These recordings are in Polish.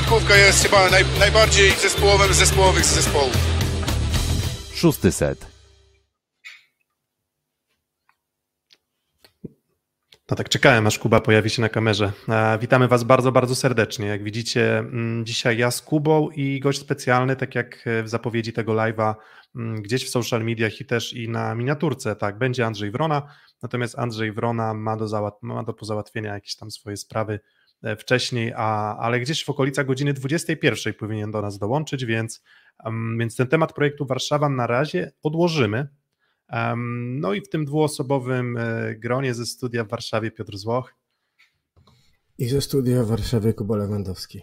siatkówka jest chyba naj, najbardziej zespołowym zespołowych z zespołów. Szósty set. No tak czekałem, aż Kuba pojawi się na kamerze. Witamy Was bardzo, bardzo serdecznie. Jak widzicie, mm, dzisiaj ja z Kubą i gość specjalny, tak jak w zapowiedzi tego live'a, mm, gdzieś w social mediach i też i na miniaturce, tak, będzie Andrzej Wrona, natomiast Andrzej Wrona ma do, załat- ma do pozałatwienia jakieś tam swoje sprawy e, wcześniej, a, ale gdzieś w okolicach godziny 21 powinien do nas dołączyć, więc, więc ten temat projektu Warszawa na razie odłożymy, no i w tym dwuosobowym e, gronie ze studia w Warszawie Piotr Złoch. I ze studia w Warszawie Kuba Lewandowski.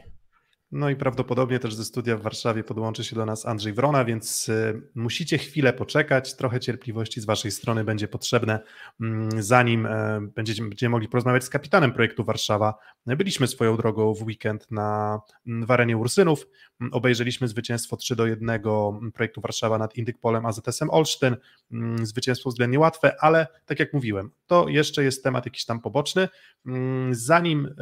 No i prawdopodobnie też ze studia w Warszawie podłączy się do nas Andrzej Wrona, więc y, musicie chwilę poczekać. Trochę cierpliwości z Waszej strony będzie potrzebne, mm, zanim e, będziecie, będziemy mogli porozmawiać z kapitanem projektu Warszawa. Byliśmy swoją drogą w weekend na, mm, w arenie Ursynów. Mm, obejrzeliśmy zwycięstwo 3 do 1 projektu Warszawa nad Indykpolem AZS-em Olsztyn. Zwycięstwo względnie łatwe, ale tak jak mówiłem, to jeszcze jest temat jakiś tam poboczny. Zanim e,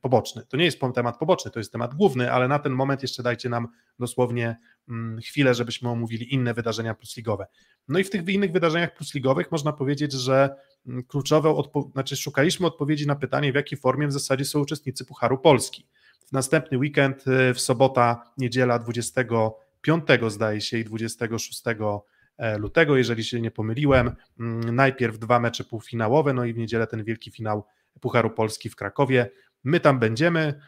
poboczny, to nie jest temat poboczny, to jest temat główny główny, ale na ten moment jeszcze dajcie nam dosłownie mm, chwilę, żebyśmy omówili inne wydarzenia plusligowe. No i w tych innych wydarzeniach plusligowych można powiedzieć, że mm, kluczowe, odpo- znaczy szukaliśmy odpowiedzi na pytanie, w jakiej formie w zasadzie są uczestnicy Pucharu Polski. W następny weekend, y, w sobota, niedziela 25 zdaje się i 26 e, lutego, jeżeli się nie pomyliłem. Mm, najpierw dwa mecze półfinałowe, no i w niedzielę ten wielki finał Pucharu Polski w Krakowie. My tam będziemy.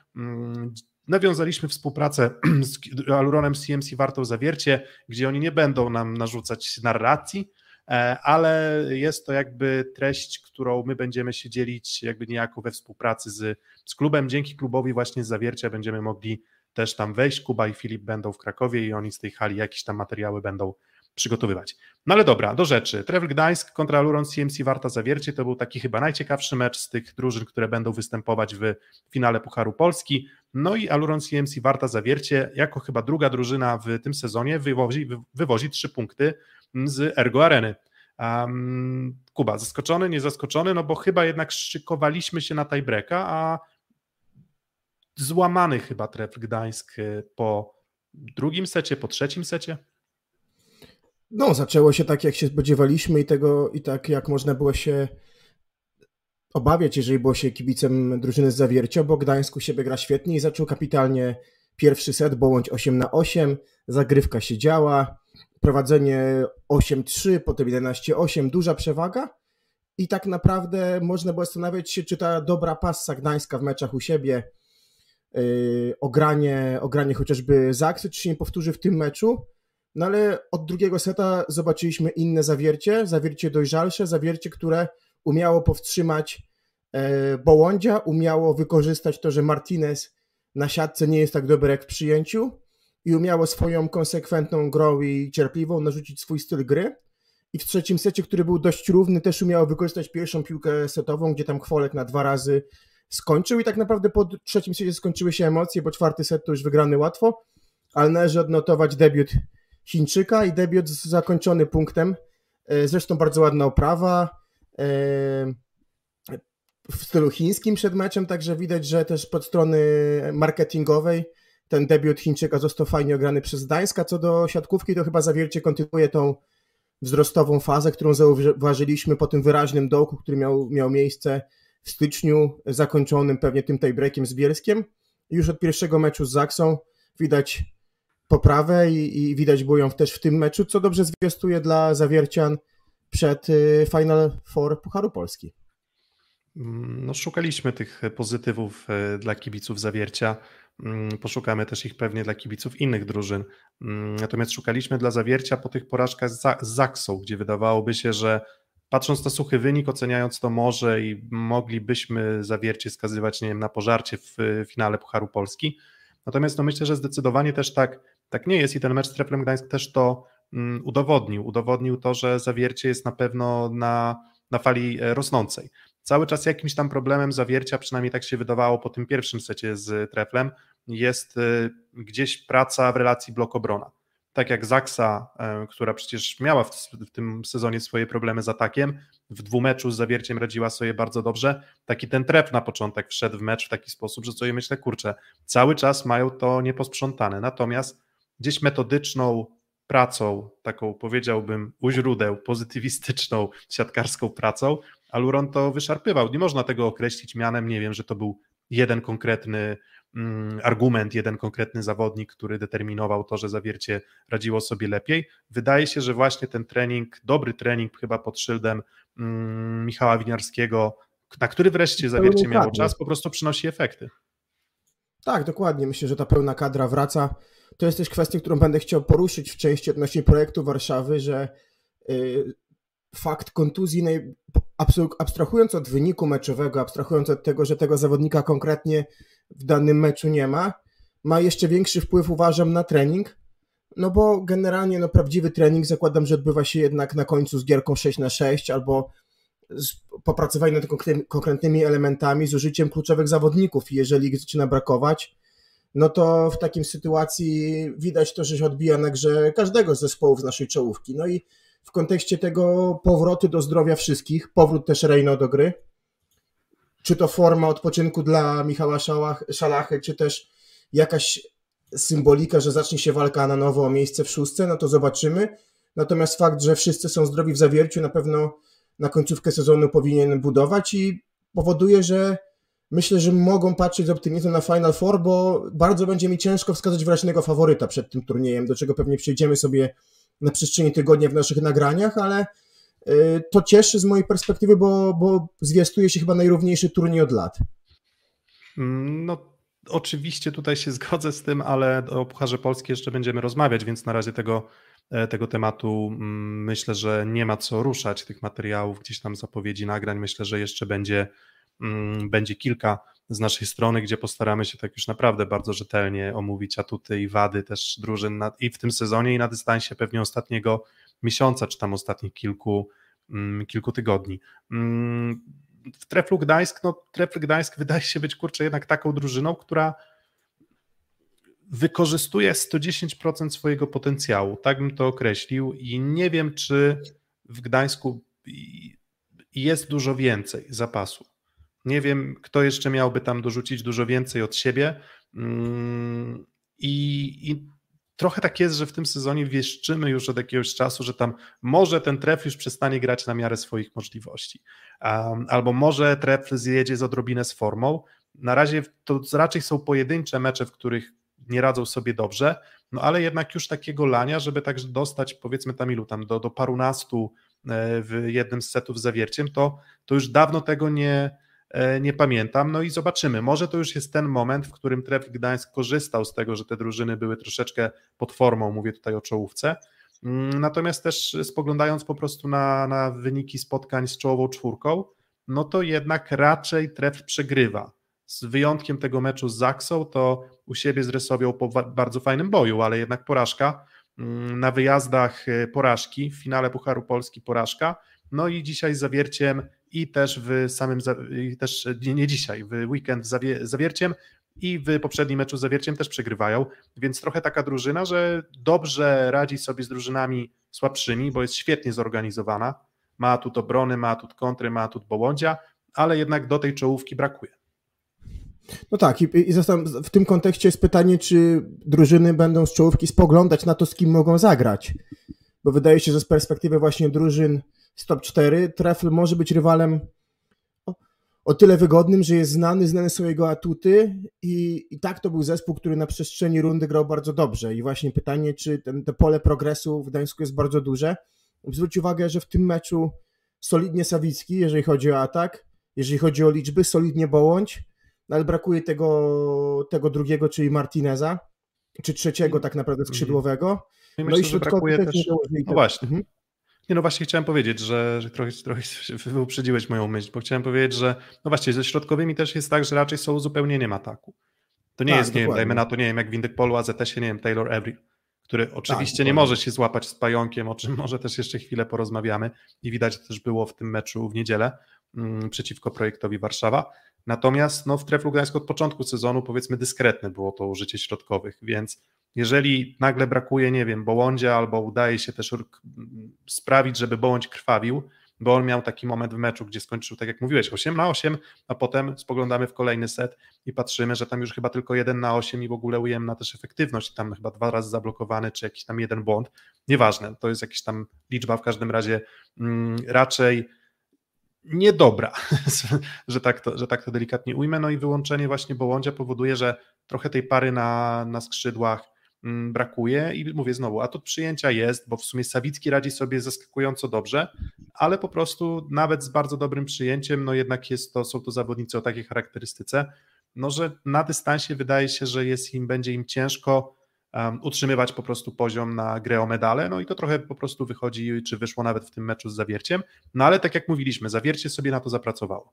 Nawiązaliśmy współpracę z Aluronem CMC Wartą Zawiercie, gdzie oni nie będą nam narzucać narracji, e, ale jest to jakby treść, którą my będziemy się dzielić jakby niejako we współpracy z, z klubem. Dzięki klubowi właśnie z Zawiercia będziemy mogli też tam wejść. Kuba i Filip będą w Krakowie i oni z tej hali jakieś tam materiały będą przygotowywać. No ale dobra, do rzeczy. Trevor Gdańsk kontra Luron CMC Warta Zawiercie to był taki chyba najciekawszy mecz z tych drużyn, które będą występować w finale Pucharu Polski. No i Aluron CMC Warta Zawiercie jako chyba druga drużyna w tym sezonie wywozi, wywozi trzy punkty z Ergo Areny. Um, Kuba, zaskoczony, nie zaskoczony, no bo chyba jednak szykowaliśmy się na tiebreaka, a złamany chyba Tref Gdańsk po drugim secie, po trzecim secie? No, zaczęło się tak, jak się spodziewaliśmy i tego, i tak jak można było się obawiać, jeżeli było się kibicem drużyny z Zawiercia, bo Gdańsk u siebie gra świetnie i zaczął kapitalnie pierwszy set, Bołądź 8 na 8, zagrywka się działa, prowadzenie 8-3, potem 11-8, duża przewaga i tak naprawdę można było zastanawiać się, czy ta dobra passa Gdańska w meczach u siebie, yy, ogranie, ogranie chociażby Zaksy, czy się nie powtórzy w tym meczu, no ale od drugiego seta zobaczyliśmy inne zawiercie, zawiercie dojrzalsze, zawiercie, które umiało powstrzymać e, Bołądzia, umiało wykorzystać to, że Martinez na siatce nie jest tak dobry jak w przyjęciu i umiało swoją konsekwentną grą i cierpliwą narzucić swój styl gry. I w trzecim secie, który był dość równy, też umiało wykorzystać pierwszą piłkę setową, gdzie tam Chwolek na dwa razy skończył i tak naprawdę po trzecim secie skończyły się emocje, bo czwarty set to już wygrany łatwo, ale należy odnotować debiut Chińczyka i debiut zakończony punktem. E, zresztą bardzo ładna oprawa e, w stylu chińskim przed meczem, także widać, że też pod strony marketingowej ten debiut Chińczyka został fajnie ograny przez Gdańska. Co do siatkówki, to chyba Zawiercie kontynuuje tą wzrostową fazę, którą zauważyliśmy po tym wyraźnym dołku, który miał, miał miejsce w styczniu, zakończonym pewnie tym tiebreakiem z Bielskiem. Już od pierwszego meczu z Zaksą widać poprawę i, i widać było ją też w tym meczu, co dobrze zwiastuje dla Zawiercian przed y, Final Four Pucharu Polski. No, szukaliśmy tych pozytywów e, dla kibiców Zawiercia. Mm, poszukamy też ich pewnie dla kibiców innych drużyn. Mm, natomiast szukaliśmy dla Zawiercia po tych porażkach z Zaksą, gdzie wydawałoby się, że patrząc na suchy wynik, oceniając to może i moglibyśmy Zawiercie skazywać nie wiem, na pożarcie w finale Pucharu Polski. Natomiast no myślę, że zdecydowanie też tak tak nie jest i ten mecz z Treflem Gdańsk też to mm, udowodnił. Udowodnił to, że zawiercie jest na pewno na, na fali e, rosnącej. Cały czas jakimś tam problemem zawiercia, przynajmniej tak się wydawało po tym pierwszym secie z Treflem, jest e, gdzieś praca w relacji blok-obrona. tak jak Zaksa, e, która przecież miała w, w, tym sezonie swoje problemy z atakiem, w dwumeczu z zawierciem radziła sobie bardzo dobrze, taki ten tref na początek wszedł w mecz w taki sposób, że sobie myślę, kurczę, cały czas mają to nieposprzątane, natomiast gdzieś metodyczną pracą, taką powiedziałbym u źródeł, pozytywistyczną, siatkarską pracą, Aluron to wyszarpywał. Nie można tego określić mianem, nie wiem, że to był jeden konkretny mm, argument, jeden konkretny zawodnik, który determinował to, że zawiercie radziło sobie lepiej. Wydaje się, że właśnie ten trening, dobry trening chyba pod szyldem mm, Michała Winiarskiego, na który wreszcie zawiercie miało czas, po prostu przynosi efekty. Tak, dokładnie. Myślę, że ta pełna kadra wraca. To jest też kwestia, którą będę chciał poruszyć w części odnośnie projektu Warszawy, że y, fakt kontuzji, abstrahując od wyniku meczowego, abstrahując od tego, że tego zawodnika konkretnie w danym meczu nie ma, ma jeszcze większy wpływ, uważam, na trening, no bo generalnie no, prawdziwy trening zakładam, że odbywa się jednak na końcu z gierką 6 na 6 albo z popracowaniem nad konkretnymi elementami z użyciem kluczowych zawodników jeżeli zaczyna brakować, no to w takim sytuacji widać to, że się odbija na grze każdego z zespołów z naszej czołówki. No i w kontekście tego powrotu do zdrowia wszystkich, powrót też Reino do gry, czy to forma odpoczynku dla Michała Szalachy, czy też jakaś symbolika, że zacznie się walka na nowo o miejsce w szóstce, no to zobaczymy. Natomiast fakt, że wszyscy są zdrowi w zawierciu, na pewno końcówkę sezonu powinien budować i powoduje, że myślę, że mogą patrzeć z optymizmem na Final Four, bo bardzo będzie mi ciężko wskazać wyraźnego faworyta przed tym turniejem, do czego pewnie przejdziemy sobie na przestrzeni tygodnia w naszych nagraniach, ale y, to cieszy z mojej perspektywy, bo, bo zwiastuje się chyba najrówniejszy turniej od lat. No, oczywiście tutaj się zgodzę z tym, ale o Pucharze Polski jeszcze będziemy rozmawiać, więc na razie tego, tego tematu mm, myślę, że nie ma co ruszać, tych materiałów, gdzieś tam zapowiedzi nagrań, myślę, że jeszcze będzie, mm, będzie kilka z naszej strony, gdzie postaramy się tak już naprawdę bardzo rzetelnie omówić atuty i wady też drużyn na, i w tym sezonie i na dystansie pewnie ostatniego miesiąca, czy tam ostatnich kilku, mm, kilku tygodni. W Treflu Gdańsk, no Trefl Gdańsk wydaje się być kurczę jednak taką drużyną, która wykorzystuje 110% swojego potencjału, tak bym to określił i nie wiem, czy w Gdańsku jest dużo więcej zapasu. Nie wiem, kto jeszcze miałby tam dorzucić dużo więcej od siebie. Mm, I, I, trochę tak jest, że w tym sezonie wieszczymy już od jakiegoś czasu, że tam może ten tref już przestanie grać na miarę swoich możliwości. Um, albo może tref zjedzie z odrobinę z formą. Na razie to raczej są pojedyncze mecze, w których nie radzą sobie dobrze, no ale jednak już takiego lania, żeby tak dostać powiedzmy tam ilu tam do, do parunastu e, w jednym z setów zawierciem, to, to już dawno tego nie, E, nie pamiętam. No i zobaczymy. Może to już jest ten moment, w którym Trefl Gdańsk korzystał z tego, że te drużyny były troszeczkę pod formą, mówię tutaj o czołówce. Mm, natomiast też spoglądając po prostu na, na wyniki spotkań z czołową czwórką, no to jednak raczej Trefl przegrywa. Z wyjątkiem tego meczu z Zaksą, to u siebie zresowiał po bardzo fajnym boju, ale jednak porażka. Mm, na wyjazdach e, porażki, w finale Pucharu Polski porażka. No i dzisiaj z zawierciem i też w samym, też nie, nie dzisiaj, w weekend z Zawierciem i w poprzednim meczu z Zawierciem też przegrywają, więc trochę taka drużyna, że dobrze radzi sobie z drużynami słabszymi, bo jest świetnie zorganizowana, ma atut obrony, ma atut kontry, ma atut Bołądzia, ale jednak do tej czołówki brakuje. No tak, i, i w tym kontekście jest pytanie, czy drużyny będą z czołówki spoglądać na to, z kim mogą zagrać. Bo wydaje się, że z perspektywy właśnie drużyn z top 4. Trefl może być rywalem o, o, tyle wygodnym, że jest znany, znane są jego atuty i, i tak to był zespół, który na przestrzeni rundy grał bardzo dobrze i właśnie pytanie, czy ten, te pole progresu w Gdańsku jest bardzo duże. Zwróć uwagę, że w tym meczu solidnie Sawicki, jeżeli chodzi o atak, jeżeli chodzi o liczby, solidnie Bołądź, ale brakuje tego, tego drugiego, czyli Martineza, czy trzeciego tak naprawdę skrzydłowego. No i, myślę, no i brakuje też... No właśnie. Mhm. Nie, no właśnie chciałem powiedzieć, że, że trochę, trochę wyprzedziłeś moją myśl, bo chciałem powiedzieć, że no właśnie ze środkowymi też jest tak, że raczej są uzupełnieniem ataku. To nie tak, jest, nie wiem, dajmy na to, nie wiem, jak w Indyk Polu, AZS-ie, nie wiem, Taylor Every, który oczywiście tak, nie może się złapać z pająkiem, o czym może też jeszcze chwilę porozmawiamy i widać też było w tym meczu w niedzielę mm, przeciwko projektowi Warszawa. Natomiast no, w Treflu Gdańsku od początku sezonu powiedzmy dyskretne było to użycie środkowych, więc jeżeli nagle brakuje, nie wiem, Bołądzia albo udaje się też sprawić, żeby Bołądź krwawił, bo on miał taki moment w meczu, gdzie skończył, tak jak mówiłeś, 8 na 8, a potem spoglądamy w kolejny set i patrzymy, że tam już chyba tylko 1 na 8 i w ogóle ujemna też efektywność, tam chyba dwa razy zablokowany, czy jakiś tam jeden błąd, nieważne, to jest jakaś tam liczba w każdym razie mm, raczej niedobra, że, tak to, że tak to delikatnie ujmę, no i wyłączenie właśnie Bołądzia powoduje, że trochę tej pary na, na skrzydłach Mm, brakuje. I mówię znowu, a to przyjęcia jest, bo w sumie Sawicki radzi sobie zaskakująco dobrze, ale po prostu nawet z bardzo dobrym przyjęciem, no jednak jest to, są to zawodnicy o takiej charakterystyce, no że na dystansie wydaje się, że jest im, będzie im ciężko um, utrzymywać po prostu poziom na grę o medale, no i to trochę po prostu wychodzi, czy wyszło nawet w tym meczu z Zawierciem, no ale tak jak mówiliśmy, Zawiercie sobie na to zapracowało.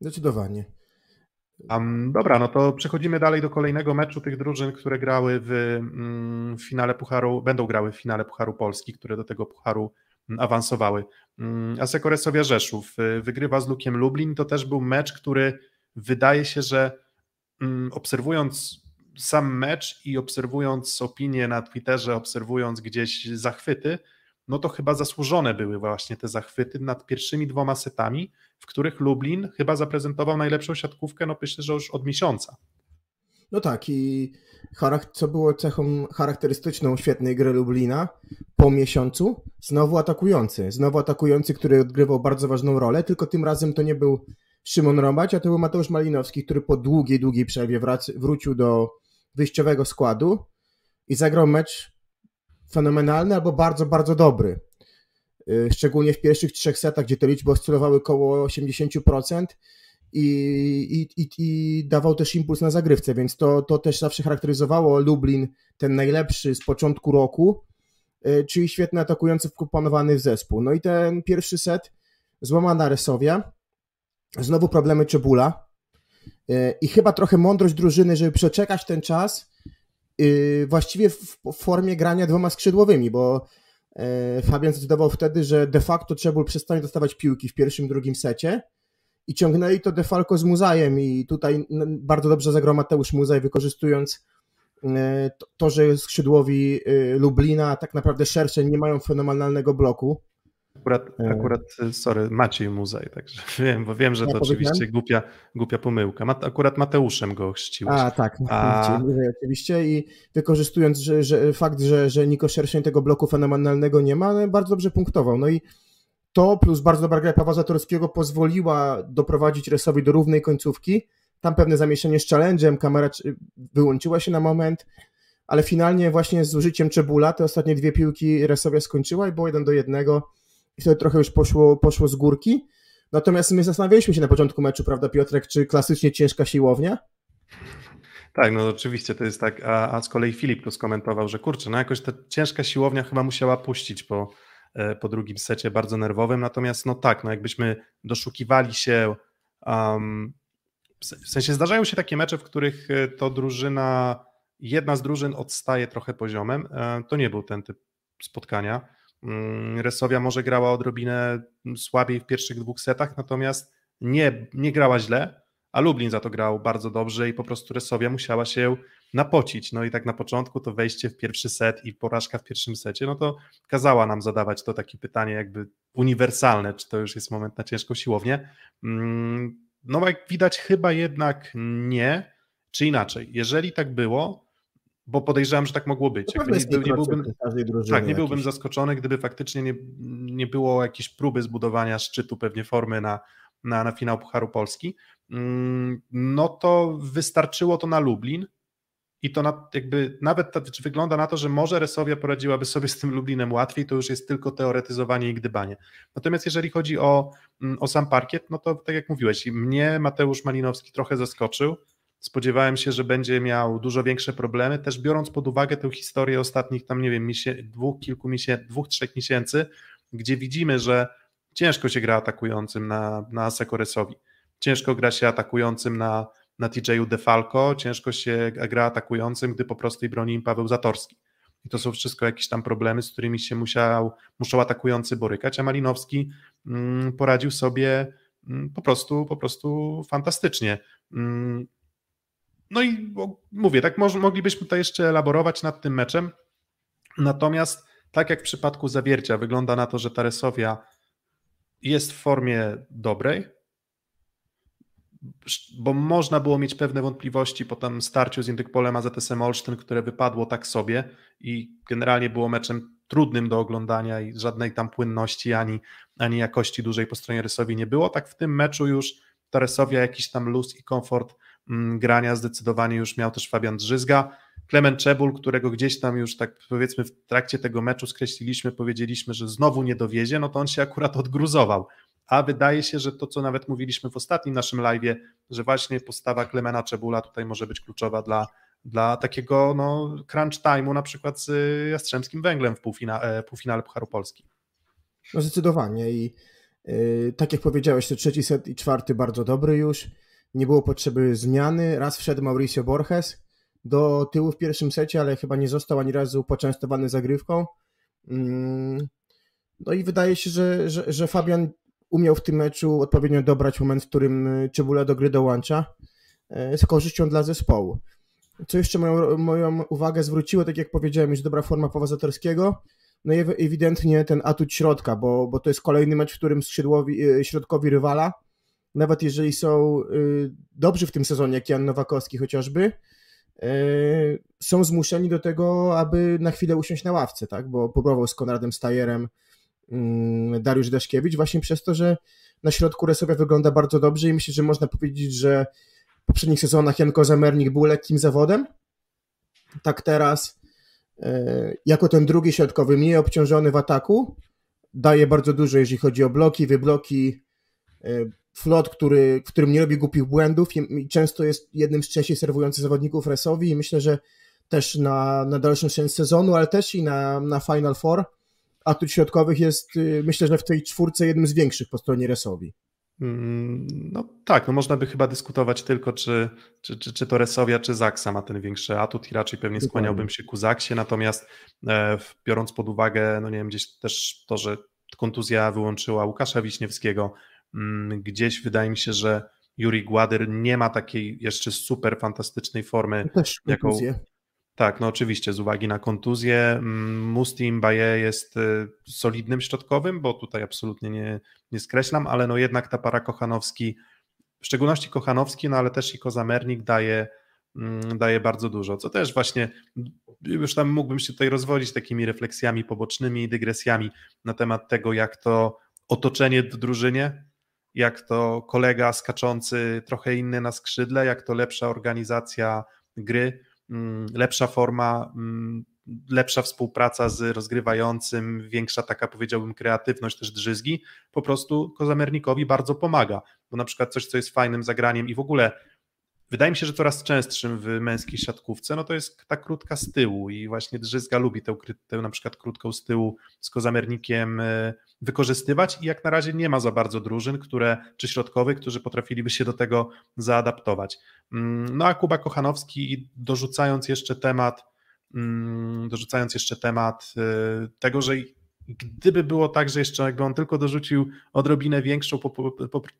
Zdecydowanie. Um, dobra, no to przechodzimy dalej do kolejnego meczu tych drużyn, które grały w, mm, w finale Pucharu, będą grały w finale Pucharu Polski, które do tego Pucharu mm, awansowały. Um, Aseko Resowia Rzeszów y, wygrywa z Lukiem Lublin. To też był mecz, który wydaje się, że obserwując sam mecz i obserwując opinie na Twitterze, obserwując gdzieś zachwyty, no to chyba zasłużone były właśnie te zachwyty nad pierwszymi dwoma setami, w których Lublin chyba zaprezentował najlepszą siatkówkę, no myślę, że już od miesiąca. No tak i co było cechą charakterystyczną świetnej gry Lublina po miesiącu? Znowu atakujący. Znowu atakujący, który odgrywał bardzo ważną rolę, tylko tym razem to nie był Szymon Rąbać, a to był Mateusz Malinowski, który po długiej, długiej przerwie wrócił do wyjściowego składu i zagrał mecz fenomenalny albo bardzo, bardzo dobry. Y, szczególnie w pierwszych trzech setach, gdzie te liczby oscylowały około 80% i, i, i, i dawał też impuls na zagrywce, więc to, to też zawsze charakteryzowało Lublin, ten najlepszy z początku roku, y, czyli świetny atakujący wkomponowany w zespół. No i ten pierwszy set, złamana Resowia, znowu problemy Czebula y, i chyba trochę mądrość drużyny, żeby przeczekać ten czas, właściwie w formie grania dwoma skrzydłowymi, bo E, Fabian zdecydował wtedy, że de facto Czebul przestanie dostawać piłki w pierwszym, drugim secie i ciągnęli to de facto z Muzajem i tutaj bardzo dobrze zagrał Mateusz Muzaj, wykorzystując e, to, że skrzydłowi e, Lublina tak naprawdę szersze nie mają fenomenalnego bloku. Akurat, akurat, sorry, Maciej Muzaj, także wiem, bo wiem, że to ja oczywiście głupia, głupia pomyłka. akurat Mateuszem go chrzciłeś. A, tak, A... Muzaj oczywiście i wykorzystując że, że fakt, że, że Niko Szerszeń tego bloku fenomenalnego nie ma, bardzo dobrze punktował. No i to plus bardzo dobra gra Pawła Zatorskiego pozwoliła doprowadzić Resowi do równej końcówki. Tam pewne zamieszanie z challenge'em, kamera wyłączyła się na moment, ale finalnie właśnie z użyciem Czebula te ostatnie dwie piłki Resowia skończyła i było jeden do jednego i wtedy trochę już poszło, poszło z górki. Natomiast my zastanawialiśmy się na początku meczu, prawda, Piotrek, czy klasycznie ciężka siłownia? Tak, no oczywiście to jest tak, a, a z kolei Filip tu skomentował, że kurczę, no jakoś ta ciężka siłownia chyba musiała puścić po, e, po drugim secie bardzo nerwowym, natomiast no tak, no jakbyśmy doszukiwali się, um, w sensie zdarzają się takie mecze, w których e, to drużyna, jedna z drużyn odstaje trochę poziomem, e, to nie był ten typ spotkania, Resowia może grała odrobinę słabiej w pierwszych dwóch setach, natomiast nie, nie grała źle, a Lublin za to grał bardzo dobrze i po prostu Resowia musiała się napocić. No i tak na początku to wejście w pierwszy set i porażka w pierwszym secie, no to kazała nam zadawać to takie pytanie jakby uniwersalne, czy to już jest moment na ciężką siłownię. Mm, no jak widać chyba jednak nie, czy inaczej. Jeżeli tak było, bo podejrzewam, że tak mogło być. nie, nie, byłbym, tak, nie byłbym zaskoczony, gdyby faktycznie nie, nie było jakiejś próby zbudowania szczytu pewnie formy na, na, na finał Pucharu Polski. Mm, no to wystarczyło to na Lublin i to na, jakby nawet to, czy wygląda na to, że może Resowia poradziłaby sobie z tym Lublinem łatwiej, to już jest tylko teoretyzowanie i gdybanie. Natomiast jeżeli chodzi o, mm, o sam parkiet, no to tak jak mówiłeś, mnie Mateusz Malinowski trochę zaskoczył. Spodziewałem się, że będzie miał dużo większe problemy, też biorąc pod uwagę tę historię ostatnich tam, nie wiem, dwóch, kilku miesięcy, dwóch, trzech miesięcy, gdzie widzimy, że ciężko się gra atakującym na, na Sekoresowi. Ciężko gra się atakującym na, na TJ-u Defalco, ciężko się gra atakującym, gdy po prostu broni im Paweł Zatorski. I to są wszystko jakieś tam problemy, z którymi się musiał, muszą atakujący borykać, a Malinowski mm, poradził sobie mm, po prostu, po prostu fantastycznie. Mm, no i mówię, tak moglibyśmy tutaj jeszcze elaborować nad tym meczem. Natomiast tak jak w przypadku zawiercia, wygląda na to, że Taresowia jest w formie dobrej, bo można było mieć pewne wątpliwości po tym starciu z Indykpolem AZS-em Olsztyn, które wypadło tak sobie i generalnie było meczem trudnym do oglądania i żadnej tam płynności ani, ani jakości dużej po stronie Rysowi nie było. Tak w tym meczu już Taresowia jakiś tam luz i komfort grania zdecydowanie już miał też Fabian Drzyzga. Klement Czebul, którego gdzieś tam już tak powiedzmy w trakcie tego meczu skreśliliśmy, powiedzieliśmy, że znowu nie dowiezie, no to on się akurat odgruzował. A wydaje się, że to, co nawet mówiliśmy w ostatnim naszym live, że właśnie postawa Klemena Czebula tutaj może być kluczowa dla, dla takiego no, crunch time'u na przykład z Jastrzębskim Węglem w półfina, półfinale Pucharu Polski. No zdecydowanie i yy, tak jak powiedziałeś, to trzeci set i czwarty bardzo dobry już, nie było potrzeby zmiany, raz wszedł Mauricio Borges, do tyłu w pierwszym secie, ale chyba nie został ani razu poczęstowany zagrywką. Mm, no i wydaje się, że, że, że Fabian umiał w tym meczu odpowiednio dobrać moment, w którym Czebula do gry dołącza e, z korzyścią dla zespołu. Co jeszcze moją, moją uwagę zwróciło, tak jak powiedziałem, już dobra forma Powazatorskiego, no i ewidentnie ten atut środka, bo, bo to jest kolejny mecz, w którym e, środkowi rywala, nawet jeżeli są e, dobrzy w tym sezonie, jak Jan Nowakowski chociażby, E, są zmuszeni do tego, aby na chwilę usiąść na ławce, tak? bo próbował z Konradem Stajerem mm, Dariusz Daszkiewicz właśnie przez to, że na środku Resowia wygląda bardzo dobrze i myślę, że można powiedzieć, że w poprzednich sezonach Janko Zamernik był lekkim zawodem, tak teraz e, jako ten drugi środkowy, mniej obciążony w ataku, daje bardzo dużo, jeżeli chodzi o bloki, wybloki, flot, który, w którym nie robi głupich błędów i często jest jednym z częściej serwujących zawodników Resowi i myślę, że też na, na dalszą część sezonu, ale też i na, na Final Four atut środkowych jest y, myślę, że w tej czwórce jednym z większych po stronie Resowi. Mm, no tak, no można by chyba dyskutować tylko, czy, czy, czy, czy to Resowia, czy Zaksa ma ten większy atut i raczej pewnie skłaniałbym się ku Zaksie, natomiast e, biorąc pod uwagę, no nie wiem, gdzieś też to, że kontuzja wyłączyła Łukasza Wiśniewskiego, gdzieś wydaje mi się, że Juri Gładyr nie ma takiej jeszcze super fantastycznej formy. Też jaką, tak, no oczywiście, z uwagi na kontuzję. Mm, Musti Mbaye jest y, solidnym środkowym, bo tutaj absolutnie nie, nie skreślam, ale no jednak ta para Kochanowski, w szczególności Kochanowski, no ale też i Kozamernik daje, mm, daje bardzo dużo, co też właśnie już tam mógłbym się tutaj rozwodzić takimi refleksjami pobocznymi, dygresjami na temat tego, jak to otoczenie w drużynie jak to kolega skaczący trochę inny na skrzydle, jak to lepsza organizacja gry, mm, lepsza forma, mm, lepsza współpraca z rozgrywającym, większa taka powiedziałbym kreatywność też drzyzgi, po prostu Kozamernikowi bardzo pomaga, bo na przykład coś, co jest fajnym zagraniem i w ogóle wydaje mi się, że coraz częstszym w męskiej siatkówce, no to jest ta krótka z tyłu i właśnie Drzyzga lubi tę, tę na przykład krótką z tyłu z Kozamernikiem e, wykorzystywać i jak na razie nie ma za bardzo drużyn, które, czy środkowych, którzy potrafiliby się do tego zaadaptować. Mm, no a Kuba Kochanowski dorzucając jeszcze temat, mm, dorzucając jeszcze temat e, tego, że gdyby było tak, że jeszcze jakby on tylko dorzucił odrobinę większą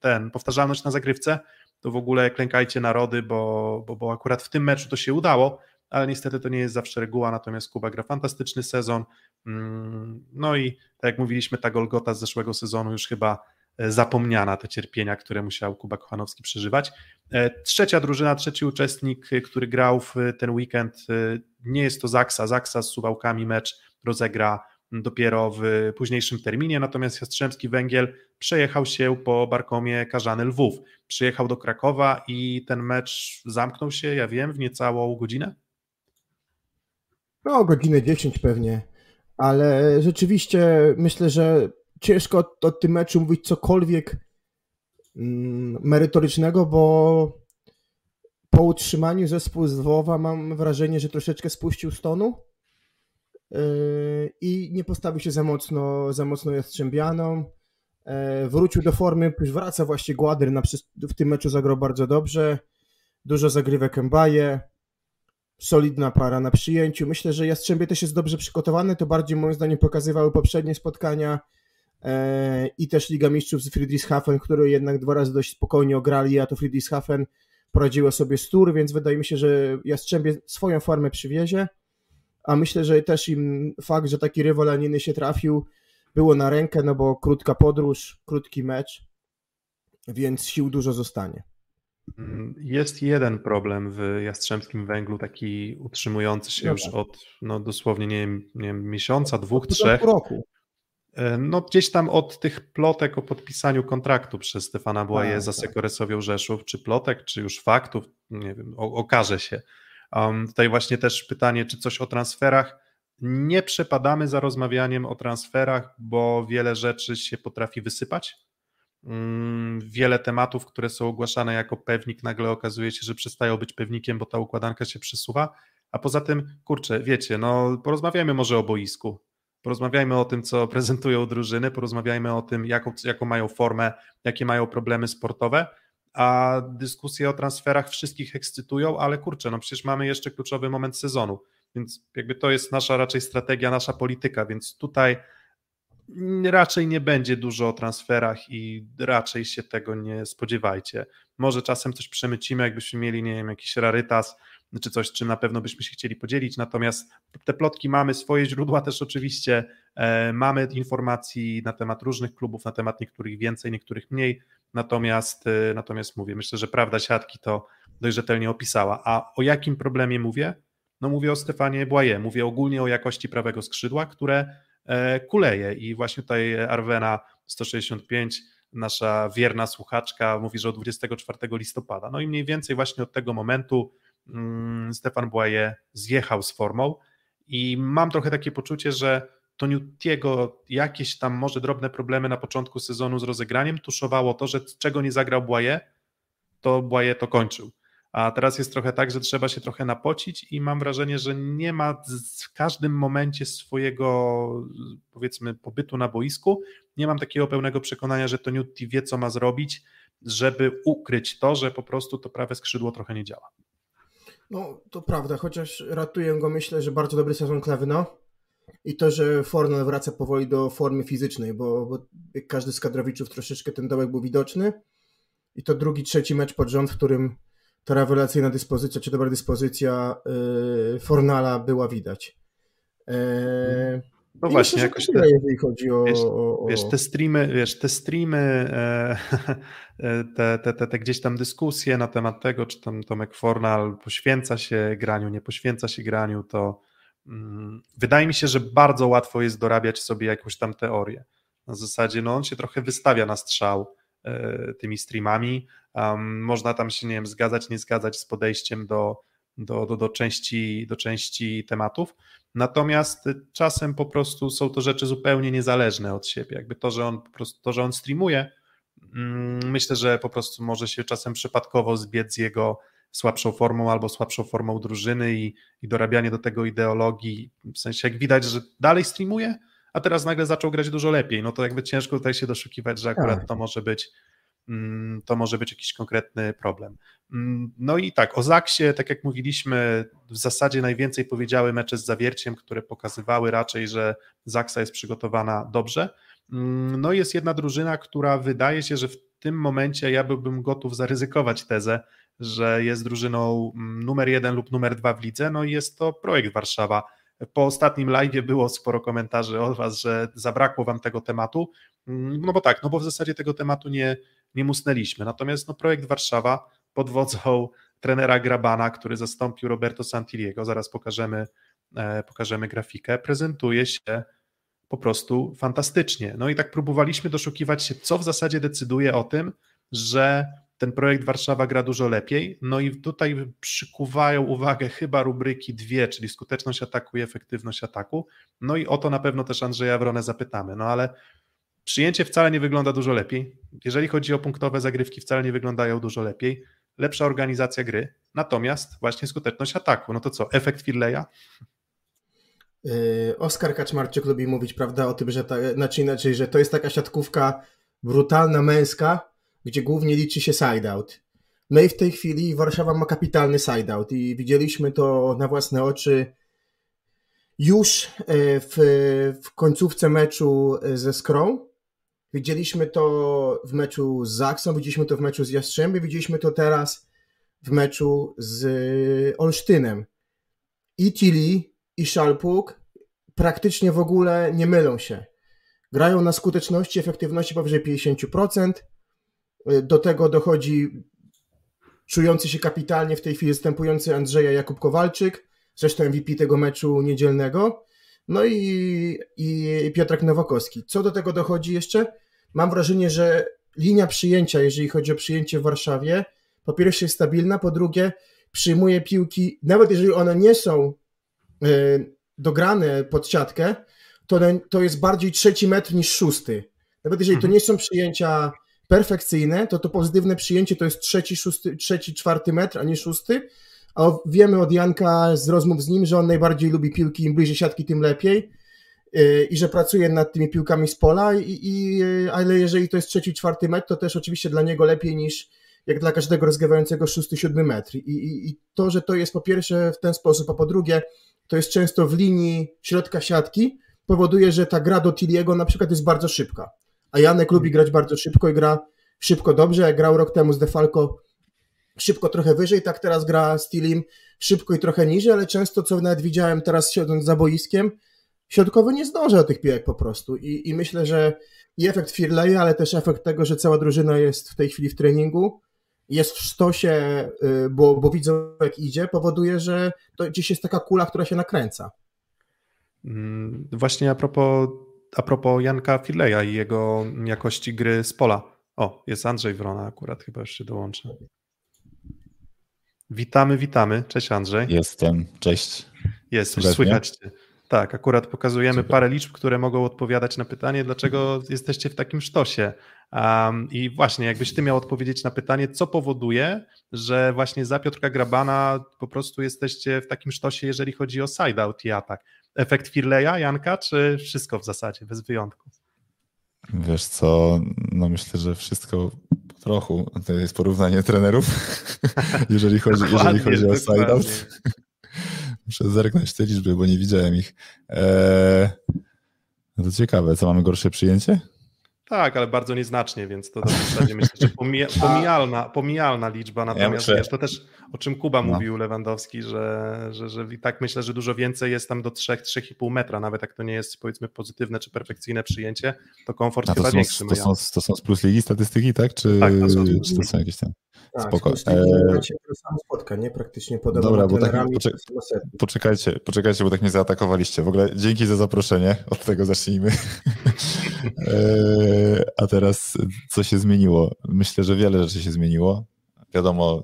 ten, powtarzalność na zagrywce, to w ogóle klękajcie narody, bo, bo, bo akurat w tym meczu to się udało, ale niestety to nie jest zawsze reguła, natomiast Kuba gra fantastyczny sezon, mm, no i tak jak mówiliśmy, ta Golgota z zeszłego sezonu już chyba e, zapomniana, te cierpienia, które musiał Kuba Kochanowski przeżywać. E, trzecia drużyna, trzeci uczestnik, e, który grał w ten weekend, nie jest to Zaksa, Zaksa z Suwałkami mecz rozegra dopiero w późniejszym terminie, natomiast Jastrzębski Węgiel przejechał się po Barkomie Karzany Lwów. Przyjechał do Krakowa i ten mecz zamknął się, ja wiem, w niecałą godzinę? No, godzinę 10 pewnie, ale rzeczywiście myślę, że ciężko o, tym meczu mówić cokolwiek mm, merytorycznego, bo po utrzymaniu zespół z Lwowa mam wrażenie, że troszeczkę spuścił stonu i nie postawił się za mocno, za mocno Jastrzębianą. Yy, wrócił do formy, wraca właśnie Gładyr, na, w tym meczu zagrał bardzo dobrze. Dużo zagrywek Mbaje, solidna para na przyjęciu. Myślę, że Jastrzębie też jest dobrze przygotowany, to bardziej moim zdaniem pokazywały poprzednie spotkania yy, i też Liga Mistrzów z Friedrichshafen, które jednak dwa razy dość spokojnie ograli, a to Friedrichshafen poradziła sobie z Tur, więc wydaje mi się, że Jastrzębie swoją formę przywiezie, a myślę, że też im fakt, że taki rywalaniny się trafił, było na rękę, no bo krótka podróż, krótki mecz, więc sił dużo zostanie. Jest jeden problem w Jastrzębskim Węglu, taki utrzymujący się no już tak. od no, dosłownie nie wiem, nie wiem, miesiąca, dwóch, od trzech. roku. E, no gdzieś tam od tych plotek o podpisaniu kontraktu przez Stefana Błaje tak, za tak. Sekoresowią Rzeszów, czy plotek, czy już faktów, nie wiem, okaże się. Um, tutaj właśnie też pytanie, czy coś o transferach. Nie przepadamy za rozmawianiem o transferach, bo wiele rzeczy się potrafi wysypać. Um, wiele tematów, które są ogłaszane jako pewnik, nagle okazuje się, że przestają być pewnikiem, bo ta układanka się przesuwa. A poza tym, kurczę, wiecie, no porozmawiajmy może o boisku Porozmawiajmy o tym, co prezentują drużyny, porozmawiajmy o tym, jaką, jaką mają formę, jakie mają problemy sportowe, a dyskusje o transferach wszystkich ekscytują, ale kurczę, no przecież mamy jeszcze kluczowy moment sezonu, więc jakby to jest nasza raczej strategia, nasza polityka, więc tutaj raczej nie będzie dużo o transferach i raczej się tego nie spodziewajcie. Może czasem coś przemycimy, jakbyśmy mieli, nie wiem, jakiś rarytas, czy coś, czym na pewno byśmy się chcieli podzielić. Natomiast te plotki mamy, swoje źródła też oczywiście, e, mamy informacji na temat różnych klubów, na temat niektórych więcej, niektórych mniej. Natomiast, e, natomiast mówię, myślę, że prawda siatki to dość rzetelnie opisała. A o jakim problemie mówię? No mówię o Stefanie Błaje, mówię ogólnie o jakości prawego skrzydła, które e, kuleje i właśnie tutaj Arwena 165 nasza wierna słuchaczka mówi, że od 24 listopada. No i mniej więcej właśnie od tego momentu Mm, Stefan Błaje zjechał z formą i mam trochę takie poczucie, że to Newtiego jakieś tam może drobne problemy na początku sezonu z rozegraniem tuszowało to, że czego nie zagrał Błaje, to Błaje to kończył. A teraz jest trochę tak, że trzeba się trochę napocić i mam wrażenie, że nie ma w każdym momencie swojego powiedzmy pobytu na boisku, nie mam takiego pełnego przekonania, że to Newty wie co ma zrobić, żeby ukryć to, że po prostu to prawe skrzydło trochę nie działa. No, to prawda, chociaż ratuję go, myślę, że bardzo dobry sezon Klewno i to, że Fornal wraca powoli do formy fizycznej, bo, bo każdy z kadrowiczów troszeczkę ten dołek był widoczny i to drugi, trzeci mecz pod rząd, w którym ta rewelacyjna dyspozycja, czy dobra dyspozycja yy, Fornala była widać. Yy, no właśnie, myślę, jakoś te, jeżeli chodzi o, wiesz, o, wiesz, te streamy, wiesz, te streamy, e, e, te, te, te, te, gdzieś tam dyskusje na temat tego, czy tam Tomek Fornal poświęca się graniu, nie poświęca się graniu, to wydaje mi się, że bardzo łatwo jest dorabiać sobie jakąś tam teorię. Na zasadzie, no on się trochę wystawia na strzał e, tymi streamami, można tam się, nie wiem, zgadzać, nie zgadzać z podejściem do, do, do, do, części, do części tematów, Natomiast czasem po prostu są to rzeczy zupełnie niezależne od siebie. Jakby to, że on po prostu to, że on streamuje, mm, myślę, że po prostu może się czasem przypadkowo zbiec z jego słabszą formą albo słabszą formą drużyny i, i dorabianie do tego ideologii. W sensie, jak widać, że dalej streamuje, a teraz nagle zaczął grać dużo lepiej. No to jakby ciężko tutaj się doszukiwać, że akurat tak. to może być Mm, to może być jakiś konkretny problem. Mm, no i tak, o Zaksie, tak jak mówiliśmy, w zasadzie najwięcej powiedziały mecze z zawierciem, które pokazywały raczej, że Zaksa jest przygotowana dobrze. Mm, no i jest jedna drużyna, która wydaje się, że w tym momencie ja byłbym gotów zaryzykować tezę, że jest drużyną numer jeden lub numer dwa w lidze, no i jest to projekt Warszawa. Po ostatnim live było sporo komentarzy od Was, że zabrakło Wam tego tematu. No bo tak, no bo w zasadzie tego tematu nie, nie musnęliśmy. Natomiast no, projekt Warszawa pod wodzą trenera Grabana, który zastąpił Roberto Santiliego, zaraz pokażemy, e, pokażemy grafikę, prezentuje się po prostu fantastycznie. No i tak próbowaliśmy doszukiwać się, co w zasadzie decyduje o tym, że ten projekt Warszawa gra dużo lepiej. No i tutaj przykuwają uwagę chyba rubryki dwie, czyli skuteczność ataku i efektywność ataku. No i o to na pewno też Andrzeja Wronę zapytamy. No ale Przyjęcie wcale nie wygląda dużo lepiej. Jeżeli chodzi o punktowe zagrywki, wcale nie wyglądają dużo lepiej. Lepsza organizacja gry, natomiast właśnie skuteczność ataku. No to co, efekt Firleja? Yy, Oskar Kaczmarczyk lubi mówić, prawda, o tym, że ta, znaczy inaczej, że to jest taka siatkówka brutalna, męska, gdzie głównie liczy się side-out. No i w tej chwili Warszawa ma kapitalny side-out i widzieliśmy to na własne oczy już yy, w, w końcówce meczu ze Skrą, Widzieliśmy to w meczu z Zaksą, widzieliśmy to w meczu z Jastrzębiem, widzieliśmy to teraz w meczu z Olsztynem. I Tilly, i Szalpuk praktycznie w ogóle nie mylą się. Grają na skuteczności, efektywności powyżej 50%. Do tego dochodzi czujący się kapitalnie w tej chwili zastępujący Andrzeja Jakub Kowalczyk, zresztą MVP tego meczu niedzielnego, no i, i Piotrek Nowakowski. Co do tego dochodzi jeszcze? Mam wrażenie, że linia przyjęcia, jeżeli chodzi o przyjęcie w Warszawie, po pierwsze jest stabilna, po drugie przyjmuje piłki, nawet jeżeli one nie są e, dograne pod siatkę, to, to jest bardziej trzeci metr niż szósty. Nawet jeżeli to mhm. nie są przyjęcia perfekcyjne, to to pozytywne przyjęcie to jest trzeci, szósty, trzeci czwarty metr, a nie szósty. A wiemy od Janka z rozmów z nim, że on najbardziej lubi piłki, im bliżej siatki, tym lepiej. Y, I że pracuje nad tymi piłkami z pola, i, i, ale jeżeli to jest trzeci, czwarty metr, to też oczywiście dla niego lepiej niż jak dla każdego rozgrywającego szósty, siódmy metr. I, i, I to, że to jest po pierwsze w ten sposób, a po drugie, to jest często w linii środka siatki, powoduje, że ta gra do Tiliego na przykład jest bardzo szybka a Janek lubi grać bardzo szybko i gra szybko dobrze, jak grał rok temu z Defalco szybko trochę wyżej, tak teraz gra z Tilim szybko i trochę niżej, ale często, co nawet widziałem teraz siedząc za boiskiem, środkowy nie zdąża tych piłek po prostu. I, i myślę, że i efekt Firleja, ale też efekt tego, że cała drużyna jest w tej chwili w treningu, jest w stosie, y, bo, bo widzą jak idzie, powoduje, że to gdzieś jest taka kula, która się nakręca. Mm, właśnie a propos a propos Janka Fileja i jego jakości gry z pola. O, jest Andrzej Wrona akurat, chyba już się dołącza. Witamy, witamy. Cześć Andrzej. Jestem, cześć. Jest, już słychać cię. Tak, akurat pokazujemy Super. parę liczb, które mogą odpowiadać na pytanie, dlaczego jesteście w takim sztosie. Um, I właśnie, jakbyś ty miał odpowiedzieć na pytanie, co powoduje, że właśnie za Piotrka Grabana po prostu jesteście w takim sztosie, jeżeli chodzi o side-out i atak efekt Firleja, Janka, czy wszystko w zasadzie, bez wyjątków? Wiesz co, no myślę, że wszystko po trochu. To jest porównanie trenerów, jeżeli chodzi, jeżeli chodzi o side-out. Muszę zerknąć te liczby, bo nie widziałem ich. Eee, no to ciekawe, co mamy gorsze przyjęcie? Tak, ale bardzo nieznacznie, więc to w zasadzie myślę, że pomija, pomijalna, pomijalna liczba. Natomiast ja wiesz, to też o czym Kuba no. mówił Lewandowski, że, że, że i tak myślę, że dużo więcej jest tam do 3-3,5 metra, nawet jak to nie jest powiedzmy pozytywne czy perfekcyjne przyjęcie, to komfort A to chyba są, większy. To są, to są z plus ligi statystyki, tak? Czy, tak, to są, czy to są jakieś tam? Tak, Spoko. E... spotkań, Praktycznie podobno Dobra, bo tak, poczek poczekajcie, poczekajcie, bo tak mnie zaatakowaliście. W ogóle dzięki za zaproszenie, od tego zacznijmy. e... A teraz co się zmieniło? Myślę, że wiele rzeczy się zmieniło. Wiadomo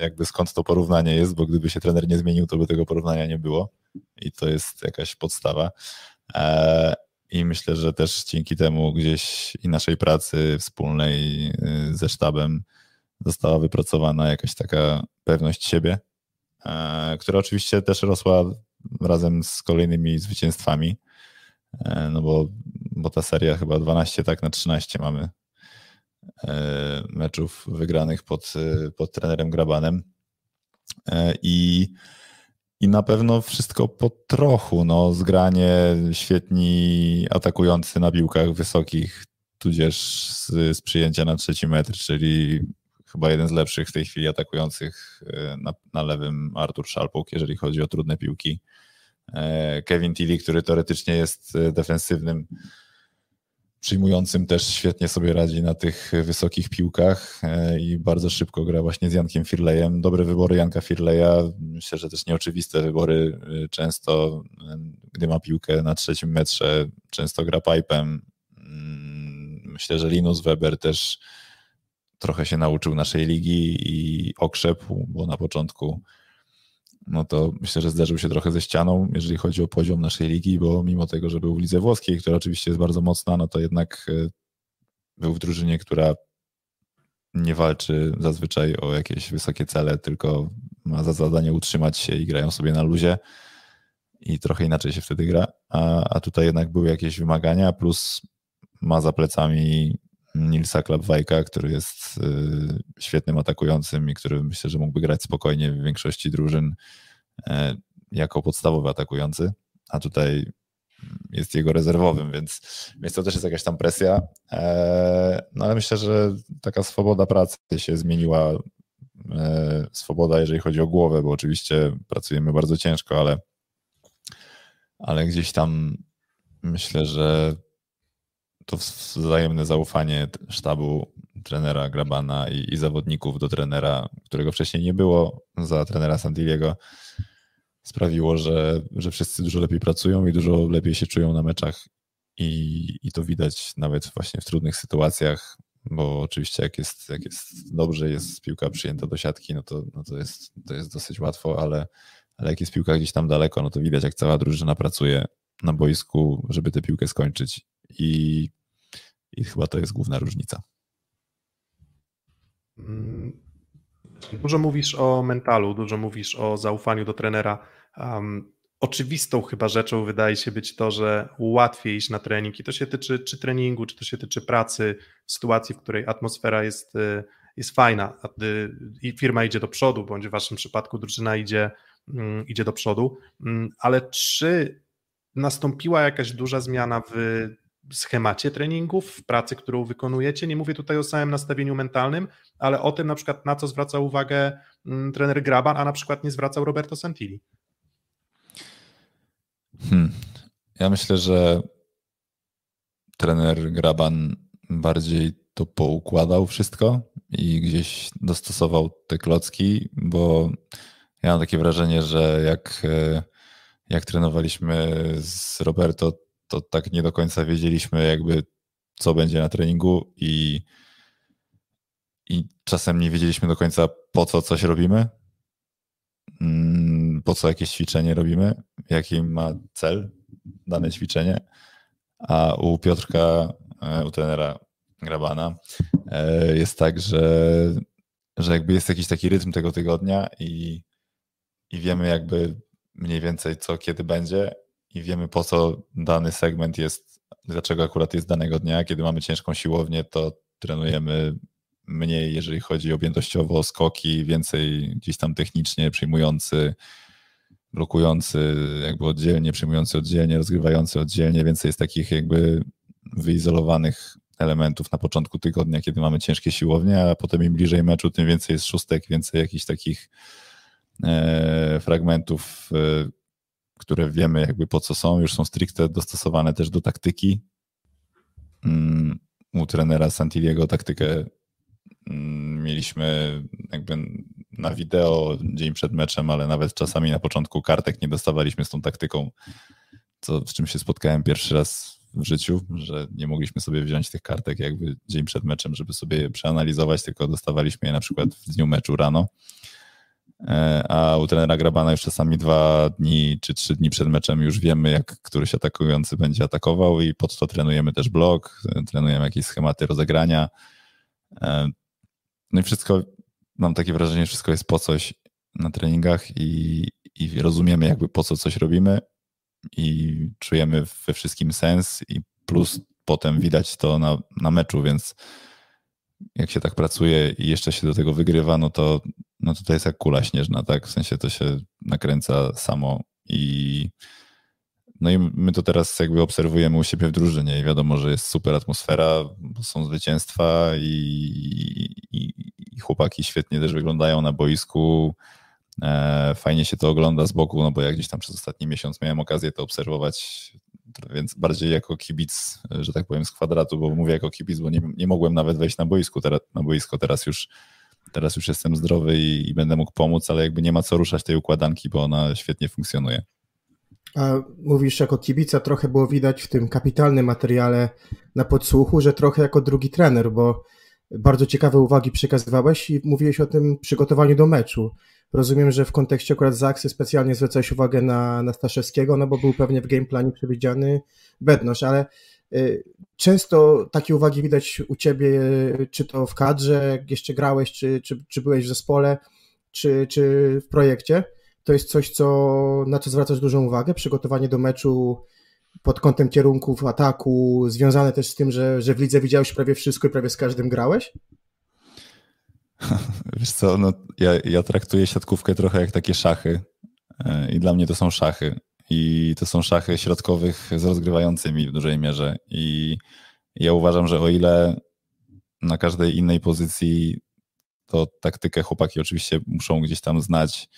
jakby skąd to porównanie jest, bo gdyby się trener nie zmienił, to by tego porównania nie było i to jest jakaś podstawa. E... I myślę, że też dzięki temu gdzieś i naszej pracy wspólnej y, ze sztabem została wypracowana jakaś taka pewność siebie, e, która oczywiście też rosła razem z kolejnymi zwycięstwami, no bo, bo ta seria chyba 12 tak na 13 mamy e, meczów wygranych pod, pod trenerem Grabanem i i na pewno wszystko po trochu, no zgranie, świetni atakujący na piłkach wysokich, tudzież z, z przyjęcia na trzeci metr, czyli chyba jeden z lepszych w tej chwili atakujących e, na, na lewym Artur Szalpuk, jeżeli chodzi o trudne piłki. E, Kevin Tilly, który teoretycznie jest e, defensywnym, przyjmującym też świetnie sobie radzi na tych wysokich piłkach i bardzo szybko gra właśnie z Jankiem Firleyem. Dobre wybory Janka Firleya, myślę, że też nieoczywiste wybory. Często, gdy ma piłkę na trzecim metrze, często gra pipem. Mm, myślę, że Linus Weber też trochę się nauczył naszej ligi i okrzepł, bo na początku no to myślę, że zderzył się trochę ze ścianą, jeżeli chodzi o poziom naszej ligi, bo mimo tego, że był w lidze włoskiej, która oczywiście jest bardzo mocna, no to jednak e, był w drużynie, która nie walczy zazwyczaj o jakieś wysokie cele, tylko ma za zadanie utrzymać się i grają sobie na luzie. I trochę inaczej się wtedy gra, a, a tutaj jednak były jakieś wymagania, plus ma za plecami Nilsa Klapwajka, który jest y, świetnym atakującym i który myślę, że mógłby grać spokojnie w większości drużyn e, jako podstawowy atakujący, a tutaj jest jego rezerwowym, więc, więc to też jest jakaś tam presja. E, no ale myślę, że taka swoboda pracy się zmieniła e, swoboda, jeżeli chodzi o głowę, bo oczywiście pracujemy bardzo ciężko, ale, ale gdzieś tam myślę, że to wzajemne zaufanie sztabu trenera Grabana i, i, zawodników do trenera, którego wcześniej nie było, za trenera Santiliego, sprawiło, że, że wszyscy dużo lepiej pracują i dużo lepiej się czują na meczach. I, i to widać nawet właśnie w trudnych sytuacjach, bo oczywiście jak jest, jak jest dobrze, jest piłka przyjęta do siatki, no to, no to, jest, to jest dosyć łatwo, ale, ale jak jest piłka gdzieś tam daleko, no to widać jak cała drużyna pracuje na boisku, żeby tę piłkę skończyć. I, i chyba to jest główna różnica. Mm, dużo mówisz o mentalu, dużo mówisz o zaufaniu do trenera. Um, oczywistą chyba rzeczą wydaje się być to, że łatwiej iść na trening i to się tyczy czy treningu, czy to się tyczy pracy sytuacji, w której atmosfera jest, y, jest fajna y, i firma idzie do przodu, bądź w waszym przypadku drużyna idzie, mm, idzie do przodu, mm, ale czy nastąpiła jakaś duża zmiana w schemacie treningów, w pracy, którą wykonujecie. Nie mówię tutaj o samym nastawieniu mentalnym, ale o tym na przykład na co zwraca uwagę mm, trener Graban, a na przykład nie zwracał Roberto Santilli. Hmm. Ja myślę, że trener Graban bardziej to poukładał wszystko i gdzieś dostosował te klocki, bo ja mam takie wrażenie, że jak, e, jak trenowaliśmy z Roberto, to tak nie do końca wiedzieliśmy jakby co będzie na treningu i, i czasem nie wiedzieliśmy do końca po co coś robimy, mm, po co jakieś ćwiczenie robimy, jaki ma cel dane ćwiczenie, a u Piotrka, e, u trenera Grabana e, jest tak, że, że jakby jest jakiś taki rytm tego tygodnia i, i wiemy jakby mniej więcej co kiedy będzie i wiemy po co dany segment jest, dlaczego akurat jest danego dnia. Kiedy mamy ciężką siłownię, to trenujemy mniej, jeżeli chodzi objętościowo, skoki, więcej gdzieś tam technicznie, przyjmujący, blokujący jakby oddzielnie, przyjmujący oddzielnie, rozgrywający oddzielnie, więcej jest takich jakby wyizolowanych elementów na początku tygodnia, kiedy mamy ciężkie siłownie, a potem im bliżej meczu, tym więcej jest szóstek, więcej jakichś takich e, fragmentów, e, które wiemy jakby po co są, już są stricte dostosowane też do taktyki. Mm, u trenera Santiliego taktykę mm, mieliśmy jakby na wideo dzień przed meczem, ale nawet czasami na początku kartek nie dostawaliśmy z tą taktyką, co, z czym się spotkałem pierwszy raz w życiu, że nie mogliśmy sobie wziąć tych kartek jakby dzień przed meczem, żeby sobie je przeanalizować, tylko dostawaliśmy je na przykład w dniu meczu rano a u trenera Grabana już czasami dwa dni czy trzy dni przed meczem już wiemy, jak któryś atakujący będzie atakował i pod to trenujemy też blok, trenujemy jakieś schematy rozegrania. E, no i wszystko, mam takie wrażenie, że wszystko jest po coś na treningach i, i rozumiemy jakby po co coś robimy i czujemy we wszystkim sens i plus potem widać to na, na meczu, więc jak się tak pracuje i jeszcze się do tego wygrywa, no to, no to to jest jak kula śnieżna, tak? W sensie to się nakręca samo i no i my to teraz jakby obserwujemy u siebie w drużynie i wiadomo, że jest super atmosfera, są zwycięstwa i, i, i chłopaki świetnie też wyglądają na boisku. E, fajnie się to ogląda z boku, no bo jak gdzieś tam przez ostatni miesiąc miałem okazję to obserwować, więc bardziej jako kibic, że tak powiem, z kwadratu, bo mówię jako kibic, bo nie, nie mogłem nawet wejść na, boisku, teraz, na boisko, teraz już, teraz już jestem zdrowy i, i będę mógł pomóc, ale jakby nie ma co ruszać tej układanki, bo ona świetnie funkcjonuje. A mówisz jako kibica, trochę było widać w tym kapitalnym materiale na podsłuchu, że trochę jako drugi trener, bo bardzo ciekawe uwagi przekazywałeś i mówiłeś o tym przygotowaniu do meczu. Rozumiem, że w kontekście akurat Zaksy specjalnie zwracałeś uwagę na, na Staszewskiego, no bo był pewnie w gameplanie przewidziany Bednosz, ale często takie uwagi widać u ciebie, czy to w kadrze, jak jeszcze grałeś, czy, czy, czy byłeś w zespole, czy, czy w projekcie. To jest coś, co, na co zwracasz dużą uwagę, przygotowanie do meczu pod kątem kierunków ataku, związane też z tym, że, że w lidze widziałeś prawie wszystko i prawie z każdym grałeś? Wiesz co, no, ja, ja traktuję siatkówkę trochę jak takie szachy e, i dla mnie to są szachy i to są szachy środkowych z rozgrywającymi w dużej mierze. I ja uważam, że o ile na każdej innej pozycji to taktykę chłopaki oczywiście muszą gdzieś tam znać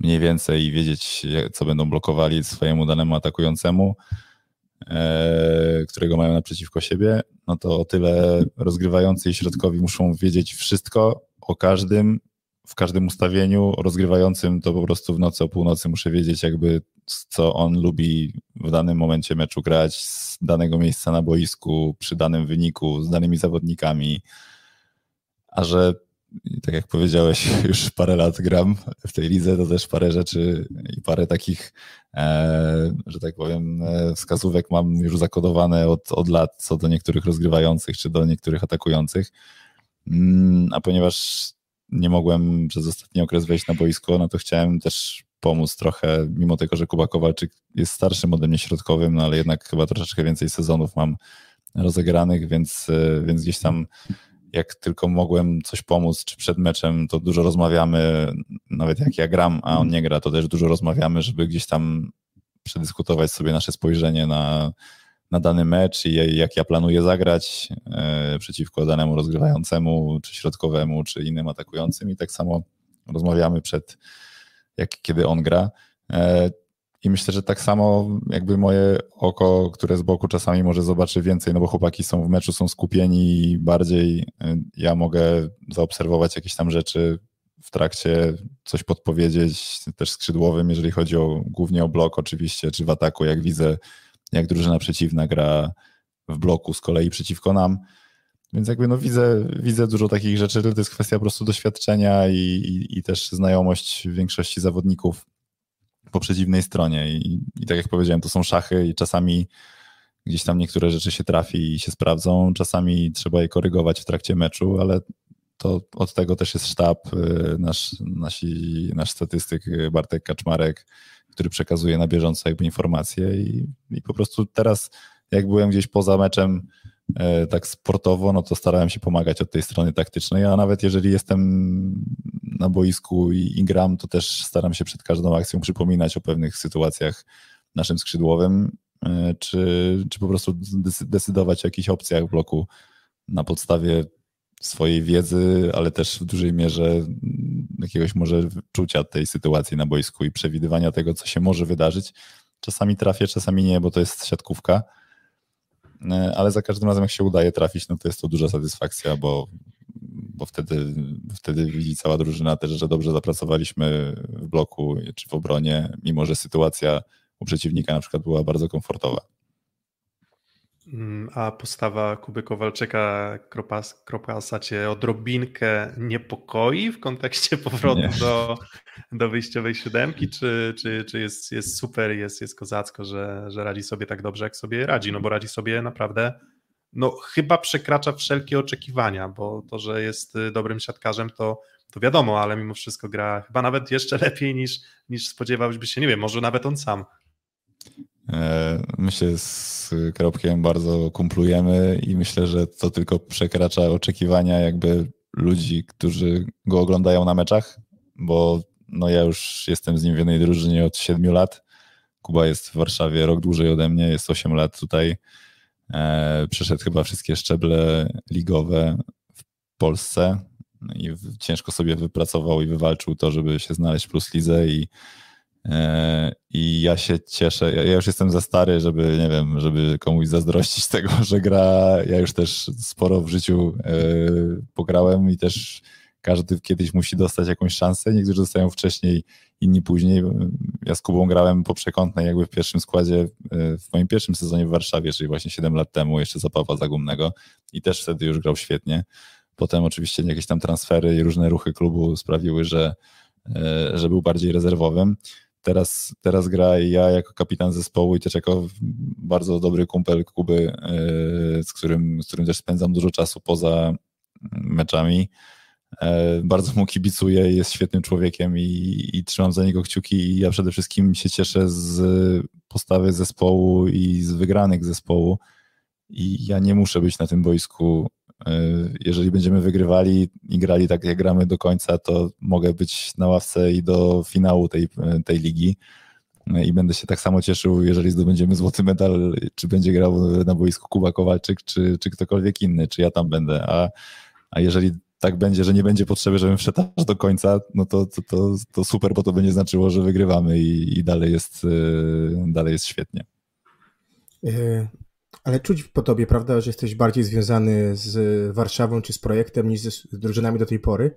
mniej więcej i wiedzieć, co będą blokowali swojemu danemu atakującemu, e, którego mają naprzeciwko siebie, no to o tyle rozgrywający i środkowi muszą wiedzieć wszystko o każdym, w każdym ustawieniu, rozgrywającym to po prostu w nocy o północy muszę wiedzieć jakby co on lubi w danym momencie meczu grać, z danego miejsca na boisku, przy danym wyniku, z danymi zawodnikami, a że tak jak powiedziałeś, już parę lat gram w tej lidze, to też parę rzeczy i parę takich, e, że tak powiem, e, wskazówek mam już zakodowane od, od lat co do niektórych rozgrywających czy do niektórych atakujących. Mm, a ponieważ nie mogłem przez ostatni okres wejść na boisko, no to chciałem też pomóc trochę, mimo tego, że Kuba Kowalczyk jest starszym ode mnie środkowym, no ale jednak chyba troszeczkę więcej sezonów mam rozegranych, więc, e, więc gdzieś tam jak tylko mogłem coś pomóc, czy przed meczem, to dużo rozmawiamy, nawet jak ja gram, a on nie gra, to też dużo rozmawiamy, żeby gdzieś tam przedyskutować sobie nasze spojrzenie na, na dany mecz i jak ja planuję zagrać e, przeciwko danemu rozgrywającemu, czy środkowemu, czy innym atakującym. I tak samo rozmawiamy przed, jak kiedy on gra. E, i myślę, że tak samo jakby moje oko, które z boku czasami może zobaczy więcej, no bo chłopaki są w meczu, są skupieni i bardziej y, ja mogę zaobserwować jakieś tam rzeczy w trakcie, coś podpowiedzieć też skrzydłowym, jeżeli chodzi o głównie o blok oczywiście, czy w ataku, jak widzę, jak drużyna przeciwna gra w bloku z kolei przeciwko nam. Więc jakby no widzę, widzę dużo takich rzeczy, to jest kwestia po prostu doświadczenia i, i, i też znajomość większości zawodników po przeciwnej stronie. I, I tak jak powiedziałem, to są szachy i czasami gdzieś tam niektóre rzeczy się trafi i się sprawdzą, czasami trzeba je korygować w trakcie meczu, ale to od tego też jest sztab, y, nasz, nasi, nasz statystyk Bartek Kaczmarek, który przekazuje na bieżąco jakby informacje i, i po prostu teraz jak byłem gdzieś poza meczem tak sportowo, no to starałem się pomagać od tej strony taktycznej, a nawet jeżeli jestem na boisku i, i gram, to też staram się przed każdą akcją przypominać o pewnych sytuacjach naszym skrzydłowym, e, czy, czy po prostu decydować o jakichś opcjach bloku na podstawie swojej wiedzy, ale też w dużej mierze jakiegoś może czucia tej sytuacji na boisku i przewidywania tego, co się może wydarzyć. Czasami trafię, czasami nie, bo to jest siatkówka, e, ale za każdym razem, jak się udaje trafić, no to jest to duża satysfakcja, bo bo wtedy, wtedy widzi cała drużyna też, że dobrze zapracowaliśmy w bloku czy w obronie, mimo że sytuacja u przeciwnika na przykład była bardzo komfortowa. Mm, a postawa Kuby Kowalczyka Kropas, Kropasa cię odrobinkę niepokoi w kontekście powrotu do, do wyjściowej siódemki, czy, czy, czy jest, jest super, jest, jest kozacko, że, że radzi sobie tak dobrze, jak sobie radzi? No bo radzi sobie naprawdę no chyba przekracza wszelkie oczekiwania, bo to, że jest y, dobrym siatkarzem, to, to wiadomo, ale mimo wszystko gra chyba nawet jeszcze lepiej niż, niż spodziewałbyś się, nie wiem, może nawet on sam. E, myślę, z Kropkiem bardzo kumplujemy i myślę, że to tylko przekracza oczekiwania jakby ludzi, którzy go oglądają na meczach, bo no ja już jestem z nim w jednej drużynie od 7 lat. Kuba jest w Warszawie rok dłużej ode mnie, jest 8 lat tutaj. E, przeszedł chyba wszystkie szczeble ligowe w Polsce i ciężko sobie wypracował i wywalczył to, żeby się znaleźć w Plus Lidze i, i ja się cieszę, ja już jestem za stary, żeby, nie wiem, żeby komuś zazdrościć tego, że gra, ja już też sporo w życiu e, pograłem i też każdy kiedyś musi dostać jakąś szansę, niektórzy dostają wcześniej, inni później. Ja z Kubą grałem po przekątnej jakby w pierwszym składzie e, w moim pierwszym sezonie w Warszawie, czyli właśnie 7 lat temu, jeszcze za Pawła Zagumnego i też wtedy już grał świetnie. Potem oczywiście jakieś tam transfery i różne ruchy klubu sprawiły, że, e, że był bardziej rezerwowym. Teraz, teraz gra i ja jako kapitan zespołu i też jako bardzo dobry kumpel Kuby, e, z którym, z którym też spędzam dużo czasu poza meczami. E, bardzo mu kibicuję, jest świetnym człowiekiem i, i, trzymam za niego kciuki i ja przede wszystkim się cieszę z postawy zespołu i z wygranych zespołu i ja nie muszę być na tym boisku. E, jeżeli będziemy wygrywali i grali tak jak gramy do końca, to mogę być na ławce i do finału tej, tej ligi i będę się tak samo cieszył, jeżeli zdobędziemy złoty medal, czy będzie grał na boisku Kuba Kowalczyk, czy, czy ktokolwiek inny, czy ja tam będę, a, a jeżeli tak będzie, że nie będzie potrzeby, żebym wszedł aż do końca, no to, to, to, to super, bo to będzie znaczyło, że wygrywamy i, i dalej, jest, dalej jest świetnie. Ale czuć po tobie, prawda, że jesteś bardziej związany z Warszawą czy z projektem niż z drużynami do tej pory.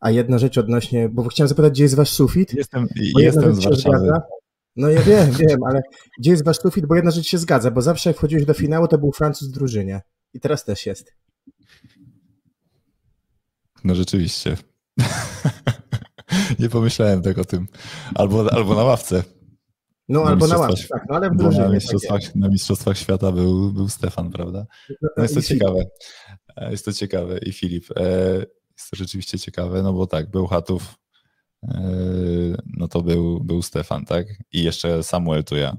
A jedna rzecz odnośnie, bo chciałem zapytać, gdzie jest wasz sufit? Jestem, jestem z Warszawy. No ja wiem, wiem, ale gdzie jest wasz sufit? Bo jedna rzecz się zgadza, bo zawsze jak wchodziłeś do finału, to był Francuz w drużynie. I teraz też jest. No rzeczywiście. Nie pomyślałem tak o tym. Albo, albo na ławce. No na albo na ławce, tak, no ale w drużynie. Na mistrzostwach, tak na mistrzostwach Świata był, był Stefan, prawda? No, no jest to ciekawe. E, jest to ciekawe. I Filip. E, jest to rzeczywiście ciekawe, no bo tak, był Chatów, e, no to był, był Stefan, tak? I jeszcze Samuel tu ja.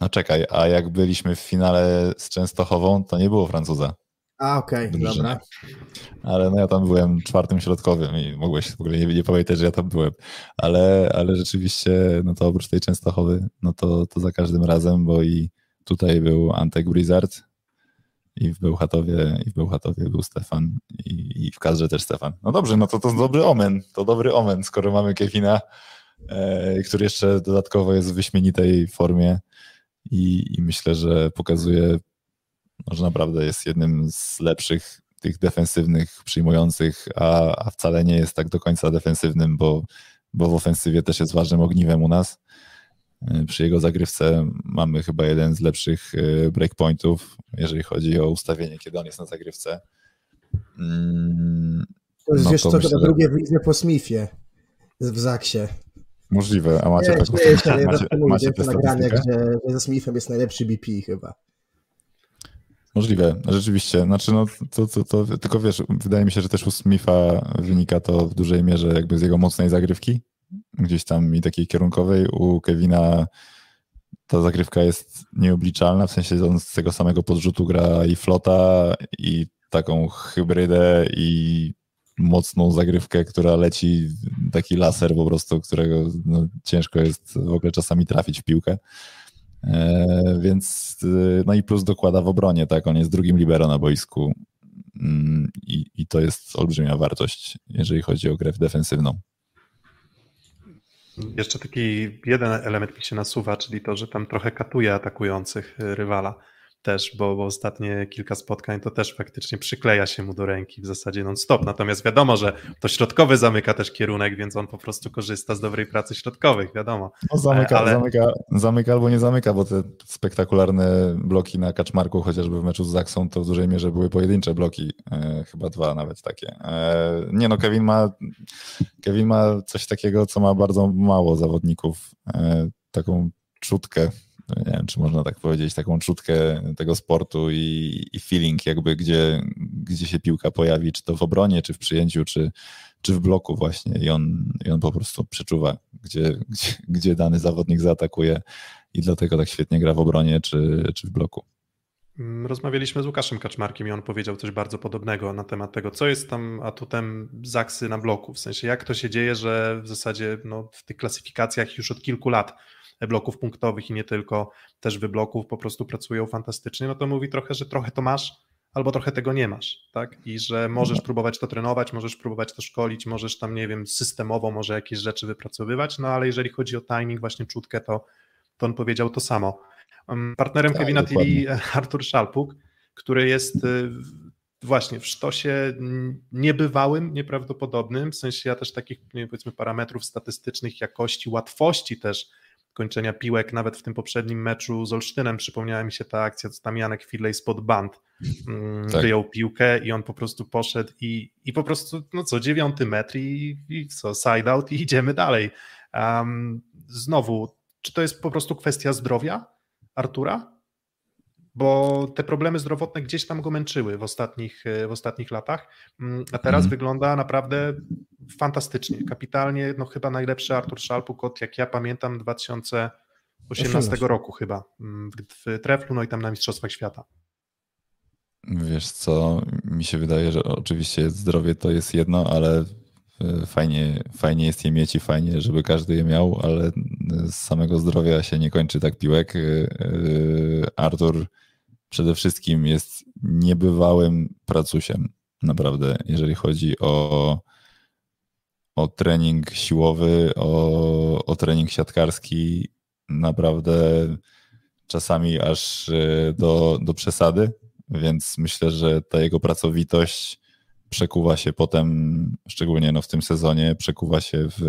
No czekaj, a jak byliśmy w finale z Częstochową, to nie było Francuza. A, okej, okay, dobra. Ale no ja tam byłem czwartym środkowym i mogłeś w ogóle nie, nie pamiętać, że ja tam byłem. Ale, ale rzeczywiście, no to oprócz tej Częstochowy, no to, to za każdym razem, bo i tutaj był Antek Blizzard i w Bełchatowie, i w Bełchatowie był Stefan i, i w kadrze też Stefan. No dobrze, no to to dobry omen, to dobry omen, skoro mamy Kevina, e, który jeszcze dodatkowo jest w wyśmienitej formie i, i myślę, że pokazuje że naprawdę jest jednym z lepszych tych defensywnych przyjmujących, a, a wcale nie jest tak do końca defensywnym, bo, bo w ofensywie też jest ważnym ogniwem u nas. E, przy jego zagrywce mamy chyba jeden z lepszych e, breakpointów, jeżeli chodzi o ustawienie, kiedy on jest na zagrywce. Mm, to jest, no wiesz to co, myślę, to drugie lidze po Smithie w Zaksie. Możliwe, a macie nie, taką nie, macie, macie, macie nagranie, że, że ze Smithem jest najlepszy BP chyba. Możliwe, rzeczywiście. Znaczy, no, to, to, to, tylko wiesz, wydaje mi się, że też u Smitha wynika to w dużej mierze jakby z jego mocnej zagrywki, gdzieś tam i takiej kierunkowej. U Kevina ta zagrywka jest nieobliczalna, w sensie on z tego samego podrzutu gra i flota, i taką hybrydę, i mocną zagrywkę, która leci, taki laser po prostu, którego no, ciężko jest w ogóle czasami trafić w piłkę. E, więc e, no i plus dokłada w obronie, tak? On jest drugim libero na boisku mm, i, i to jest olbrzymia wartość, jeżeli chodzi o grę defensywną. Jeszcze taki jeden element mi się nasuwa, czyli to, że tam trochę katuje atakujących rywala też, bo, bo ostatnie kilka spotkań to też faktycznie przykleja się mu do ręki w zasadzie non-stop. Natomiast wiadomo, że to środkowy zamyka też kierunek, więc on po prostu korzysta z dobrej pracy środkowych, wiadomo. No zamyka, Ale... zamyka, zamyka albo nie zamyka, bo te spektakularne bloki na kaczmarku, chociażby w meczu z Zaksą, to w dużej mierze były pojedyncze bloki, e, chyba dwa nawet takie. E, nie no, Kevin ma, Kevin ma coś takiego, co ma bardzo mało zawodników, e, taką czutkę nie wiem, czy można tak powiedzieć, taką czutkę tego sportu i, i feeling jakby, gdzie, gdzie się piłka pojawi, czy to w obronie, czy w przyjęciu, czy, czy w bloku właśnie i on, i on po prostu przeczuwa, gdzie, gdzie, gdzie dany zawodnik zaatakuje i dlatego tak świetnie gra w obronie, czy, czy w bloku. Mm, rozmawialiśmy z Łukaszem Kaczmarkiem i on powiedział coś bardzo podobnego na temat tego, co jest tam atutem Zaksy na bloku. W sensie, jak to się dzieje, że w zasadzie no, w tych klasyfikacjach już od kilku lat bloków punktowych i nie tylko, też wybloków po prostu pracują fantastycznie, no to mówi trochę, że trochę to masz, albo trochę tego nie masz, tak? I że możesz mhm. próbować to trenować, możesz próbować to szkolić, możesz tam, nie wiem, systemowo może jakieś rzeczy wypracowywać, no ale jeżeli chodzi o timing, właśnie czutkę, to, to on powiedział to samo. Partnerem tak, Kevina TV Artur Szalpuk, który jest y, właśnie w sztosie niebywałym, nieprawdopodobnym, w sensie ja też takich, powiedzmy, parametrów statystycznych, jakości, łatwości też kończenia piłek, nawet w tym poprzednim meczu z Olsztynem przypomniała mi się ta akcja, co tam Janek Firlej spod band mm, tak. wyjął piłkę i on po prostu poszedł i, i po prostu, no co, dziewiąty metr i, i co, side out i idziemy dalej. Um, znowu, czy to jest po prostu kwestia zdrowia Artura? bo te problemy zdrowotne gdzieś tam go męczyły w ostatnich, w ostatnich latach, mm, a teraz mm. wygląda naprawdę fantastycznie, kapitalnie, no chyba najlepszy Artur Szalpuk od, jak ja pamiętam, 2018 roku chyba mm, w, Treflu, no i tam na Mistrzostwach Świata. Wiesz co, mi się wydaje, że oczywiście zdrowie to jest jedno, ale e, fajnie, fajnie jest je mieć i fajnie, żeby każdy je miał, ale z samego zdrowia się nie kończy tak piłek. E, Artur przede wszystkim jest niebywałym pracusiem. Naprawdę, jeżeli chodzi o, o trening siłowy, o, o trening siatkarski, naprawdę czasami aż e, do, do przesady, więc myślę, że ta jego pracowitość przekuwa się potem, szczególnie no w tym sezonie, przekuwa się w,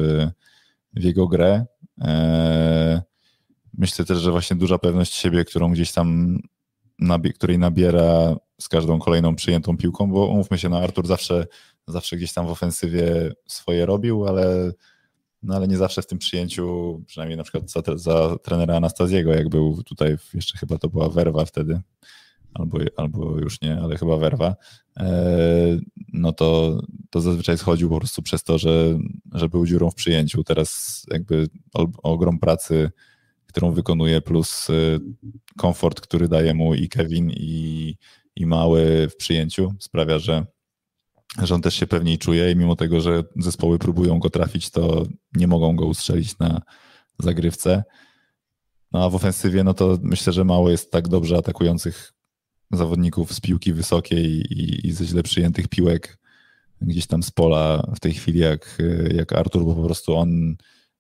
w jego grę. E, myślę też, że właśnie duża pewność siebie, którą gdzieś tam, której nabiera z każdą kolejną przyjętą piłką, bo umówmy się, no Artur zawsze, zawsze gdzieś tam w ofensywie swoje robił, ale, no ale nie zawsze w tym przyjęciu, przynajmniej na przykład za, za trenera Anastaziego, jak był tutaj, jeszcze chyba to była Werwa wtedy, albo, albo już nie, ale chyba Werwa, e, no to, to zazwyczaj schodził po prostu przez to, że, że był dziurą w przyjęciu. Teraz jakby ogrom pracy którą wykonuje, plus y, komfort, który daje mu i Kevin, i, i Mały w przyjęciu, sprawia, że, że on też się pewniej czuje i mimo tego, że zespoły próbują go trafić, to nie mogą go ustrzelić na zagrywce. No a w ofensywie, no to myślę, że mało jest tak dobrze atakujących zawodników z piłki wysokiej i, i ze źle przyjętych piłek gdzieś tam z pola w tej chwili jak, jak Artur, bo po prostu on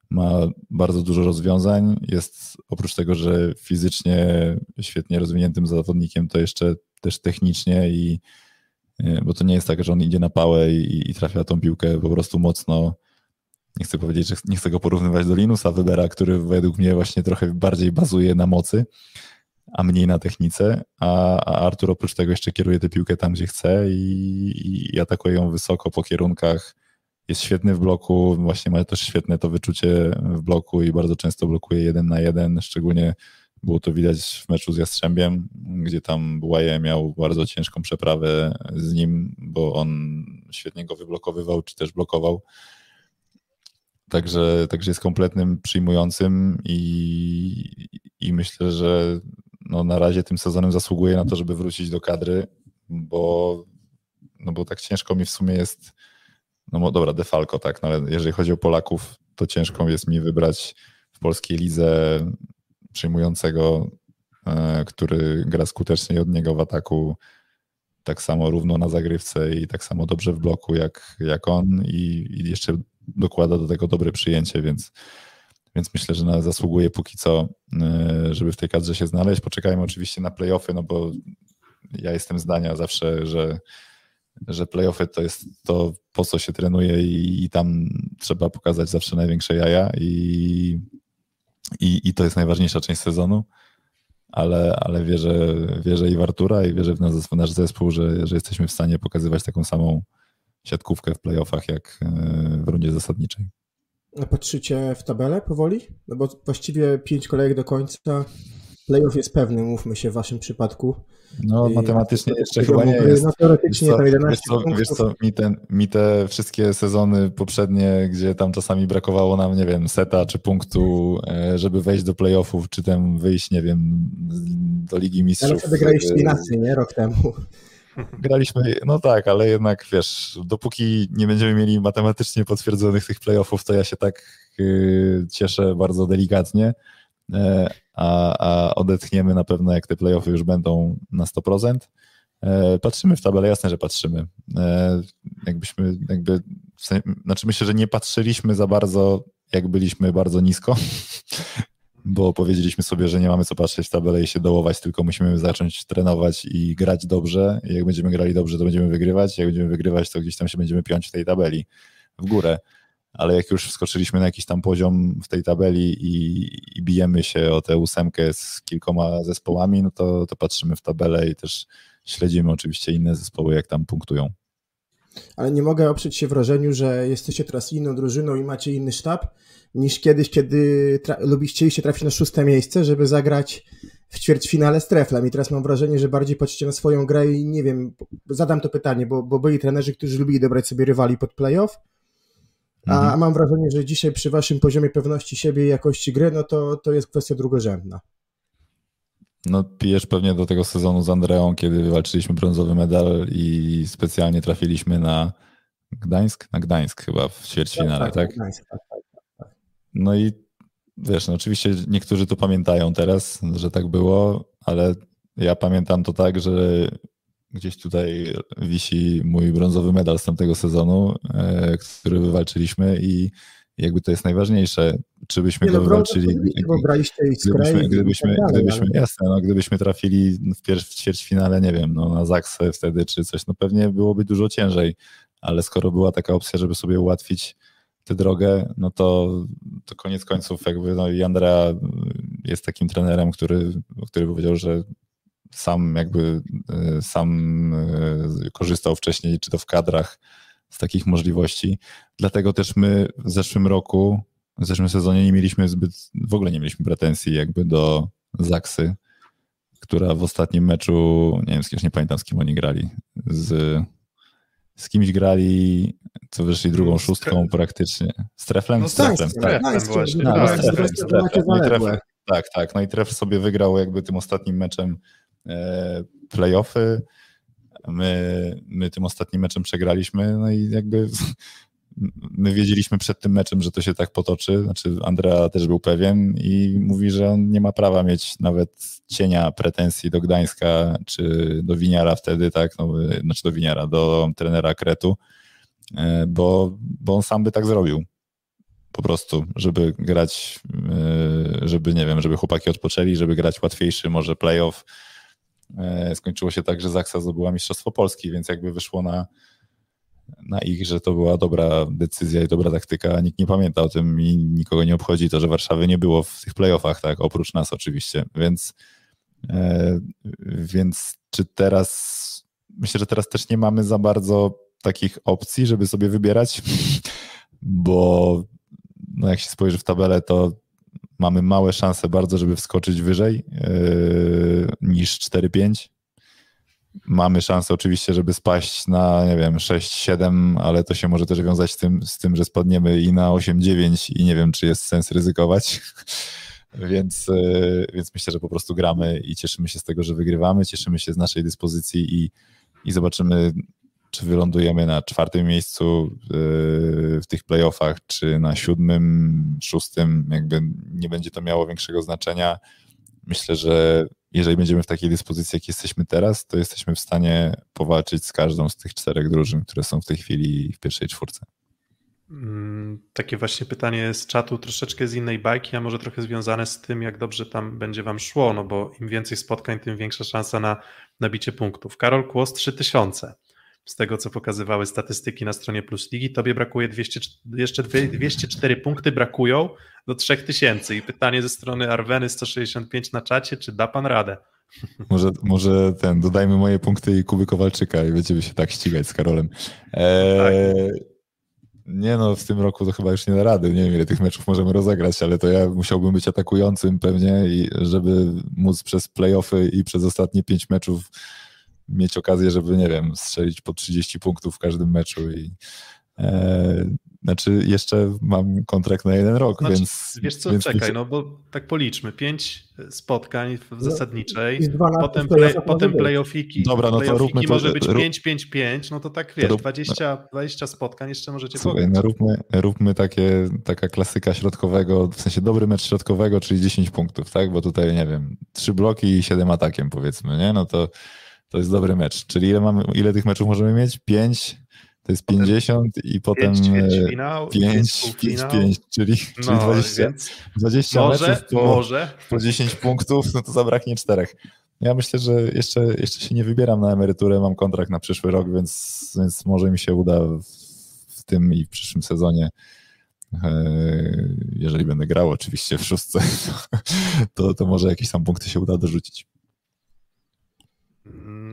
ma bardzo dużo rozwiązań. Jest oprócz tego, że fizycznie świetnie rozwiniętym zawodnikiem, to jeszcze też technicznie i bo to nie jest tak, że on idzie na pałę i, i trafia tą piłkę po prostu mocno. Nie chcę powiedzieć, że nie chcę go porównywać do Linusa Webera, który według mnie właśnie trochę bardziej bazuje na mocy, a mniej na technice, a, a Artur oprócz tego jeszcze kieruje tę piłkę tam, gdzie chce i, i atakuje ją wysoko po kierunkach jest świetny w bloku, właśnie ma też świetne to wyczucie w bloku i bardzo często blokuje jeden na jeden, szczególnie było to widać w meczu z Jastrzębiem, gdzie tam Bułaje miał bardzo ciężką przeprawę z nim, bo on świetnie go wyblokowywał, czy też blokował. Także, także jest kompletnym przyjmującym i, i myślę, że no na razie tym sezonem zasługuje na to, żeby wrócić do kadry, bo, no bo tak ciężko mi w sumie jest no dobra, Defalco, tak, no ale jeżeli chodzi o Polaków, to ciężko jest mi wybrać w polskiej lidze przyjmującego, e, który gra skutecznie od niego w ataku tak samo równo na zagrywce i tak samo dobrze w bloku jak, jak on i, i jeszcze dokłada do tego dobre przyjęcie, więc, więc myślę, że zasługuje póki co, e, żeby w tej kadrze się znaleźć. Poczekajmy oczywiście na playoffy, no bo ja jestem zdania zawsze, że że playoffy to jest to, po co się trenuje i, i tam trzeba pokazać zawsze największe jaja i, i, i to jest najważniejsza część sezonu, ale, ale wierzę, wierzę i w Artura i wierzę w w nasz zespół, że, że jesteśmy w stanie pokazywać taką samą siatkówkę w playoffach jak e, w rundzie zasadniczej. Patrzycie w tabelę powoli? No bo właściwie pięć kolejek do końca playoff jest pewny, mówmy się w waszym przypadku. No, I matematycznie jeszcze chyba nie jest. No, teoretycznie wiesz co, to 11 wiesz co, wiesz co mi, ten, mi te wszystkie sezony poprzednie, gdzie tam czasami brakowało nam, nie wiem, seta czy punktu, e, żeby wejść do playoffów, czy tam wyjść, nie wiem, do Ligi Mistrzów. Ale wtedy graliście inaczej, nie? Rok temu. Graliśmy, no tak, ale jednak wiesz, dopóki nie będziemy mieli matematycznie potwierdzonych tych playoffów, to ja się tak yy, cieszę bardzo delikatnie. E, a, a odetchniemy na pewno, jak te playoffy już będą na 100%. E, patrzymy w tabelę, jasne, że patrzymy. E, jakbyśmy, jakby, znaczy myślę, że nie patrzyliśmy za bardzo, jak byliśmy bardzo nisko, bo powiedzieliśmy sobie, że nie mamy co patrzeć w tabelę i się dołować, tylko musimy zacząć trenować i grać dobrze. Jak będziemy grali dobrze, to będziemy wygrywać. Jak będziemy wygrywać, to gdzieś tam się będziemy piąć w tej tabeli w górę ale jak już wskoczyliśmy na jakiś tam poziom w tej tabeli i, i bijemy się o tę ósemkę z kilkoma zespołami, no to, to patrzymy w tabelę i też śledzimy oczywiście inne zespoły, jak tam punktują. Ale nie mogę oprzeć się wrażeniu, że jesteście teraz inną drużyną i macie inny sztab niż kiedyś, kiedy tra- chcieliście trafić na szóste miejsce, żeby zagrać w ćwierćfinale z Treflem. I teraz mam wrażenie, że bardziej patrzycie na swoją grę i nie wiem, zadam to pytanie, bo, bo byli trenerzy, którzy lubili dobrać sobie rywali pod playoff, a mhm. mam wrażenie, że dzisiaj przy waszym poziomie pewności siebie i jakości gry, no to, to jest kwestia drugorzędna. No pijesz pewnie do tego sezonu z Andreą, kiedy wywalczyliśmy brązowy medal i specjalnie trafiliśmy na Gdańsk? Na Gdańsk chyba w ćwierćfinale, tak? tak? Gdańsk, tak, tak, tak, tak. No i wiesz, no oczywiście niektórzy to pamiętają teraz, że tak było, ale ja pamiętam to tak, że gdzieś tutaj wisi mój brązowy medal z tamtego sezonu, e, który wywalczyliśmy i jakby to jest najważniejsze, czy byśmy Nie, go wywalczyli. Gdybyśmy, gdybyśmy, tak gdybyśmy jasne, no, gdybyśmy trafili w, pier- w ćwierćfinale, nie wiem, no, na Zaksę wtedy czy coś, no pewnie byłoby dużo ciężej, ale skoro była taka opcja, żeby sobie ułatwić tę drogę, no to, to koniec końców jakby, no i Andrea jest takim trenerem, który, który powiedział, że sam jakby, e, sam e, korzystał wcześniej, czy to w kadrach, z takich możliwości. Dlatego też my w zeszłym roku, w zeszłym sezonie nie mieliśmy zbyt, w ogóle nie mieliśmy pretensji jakby do Zaksy, która w ostatnim meczu, nie wiem, z kimś nie pamiętam, z kim oni grali, z, z kimś grali, co wyszli drugą Z szóstką praktycznie. Z Treflem? No z tak, Treflem, tak. Właśnie. No, tak, z tak, Treflem, z z Treflem Treflem. No i. Tref, tak, tak. No i Tref sobie wygrał jakby tym ostatnim meczem playoffy. My, my tym ostatnim meczem przegraliśmy, no i jakby my wiedzieliśmy przed tym meczem, że to się tak potoczy. Znaczy, Andrea też był pewien i mówi, że on nie ma prawa mieć nawet cienia pretensji do Gdańska czy do Winiara wtedy, tak, no, znaczy do Winiara, do trenera Kretu, e, bo, bo on sam by tak zrobił po prostu, żeby grać, e, żeby nie wiem, żeby chłopaki odpoczęli, żeby grać łatwiejszy może playoff. E, Skończyło się tak, że Zaksa zdobyła Mistrzostwo Polski, więc jakby wyszło na, na ich, że to była dobra decyzja i dobra taktyka. Nikt nie pamięta o tym i nikogo nie obchodzi to, że Warszawy nie było w tych playoffach, tak, oprócz nas oczywiście, więc e, więc czy teraz myślę, że teraz też nie mamy za bardzo takich opcji, żeby sobie wybierać, bo no jak się spojrzy w tabelę, to mamy małe szanse bardzo, żeby wskoczyć wyżej yy, niż 4-5. Mamy szansę oczywiście, żeby spaść na, nie wiem, 6-7, ale to się może też wiązać z tym, z tym że spadniemy i na 8-9 i nie wiem, czy jest sens ryzykować. Więc, yy, więc myślę, że po prostu gramy i cieszymy się z tego, że wygrywamy, cieszymy się z naszej dyspozycji i, i zobaczymy, czy wylądujemy na czwartym miejscu yy, w tych playoffach, czy na siódmym, szóstym, jakby nie będzie to miało większego znaczenia. Myślę, że jeżeli będziemy w takiej dyspozycji, jak jesteśmy teraz, to jesteśmy w stanie powalczyć z każdą z tych czterech drużyn, które są w tej chwili w pierwszej czwórce. Mm, Takie właśnie pytanie z czatu, troszeczkę z innej bajki, a może trochę związane z tym, jak dobrze tam będzie Wam szło, no bo im więcej spotkań, tym większa szansa na nabicie punktów. Karol Kłos 3000. Z tego, co pokazywały statystyki na stronie Plus Ligi, tobie brakuje 200, jeszcze dwie- 204 punkty brakują do 3000 i pytanie ze strony Arweny 165 na czacie, czy da Pan radę? Może, może ten, dodajmy moje punkty i Kuby Kowalczyka i będziemy się tak ścigać z Karolem. Eee, Nie no, w tym roku to chyba już nie da rady. Nie wiem, ile tych meczów możemy rozegrać, ale to ja musiałbym być atakującym pewnie, i żeby móc przez playoffy i przez ostatnie pięć meczów mieć okazję, żeby, nie wiem, strzelić po 30 punktów w każdym meczu i e, znaczy jeszcze mam kontrakt na jeden rok, Znaczy, więc... Wiesz co, więc czekaj, no bo tak policzmy. Pięć spotkań w No, zasadniczej, i z 12 potem, play, może potem być. playoffiki. Dobra, no to playoffiki róbmy to- może być rób- 5-5-5, no to tak wiesz, rób- 20, 20 spotkań jeszcze możecie Słuchaj, no róbmy, róbmy takie, taka klasyka środkowego, w sensie dobry mecz środkowego, czyli 10 punktów, tak? Bo tutaj, nie wiem, trzy bloki i 7 atakiem powiedzmy, nie? No to, to jest dobry mecz. Czyli ile, mamy, ile tych meczów możemy mieć? 5, to jest 50 i potem Pięć e, ćwierćfinał, 5, pięć 5, półfinał. 5, czyli, czyli No, 20, więc 20 może, meczów po, może. po 10 punktów, no to zabraknie czterech. Ja myślę, że jeszcze, jeszcze się nie wybieram na emeryturę, mam kontrakt na przyszły rok, więc, więc może mi się uda w, w tym i w przyszłym sezonie, e, jeżeli będę grał oczywiście w szóstce, to, to może jakieś tam punkty się uda dorzucić.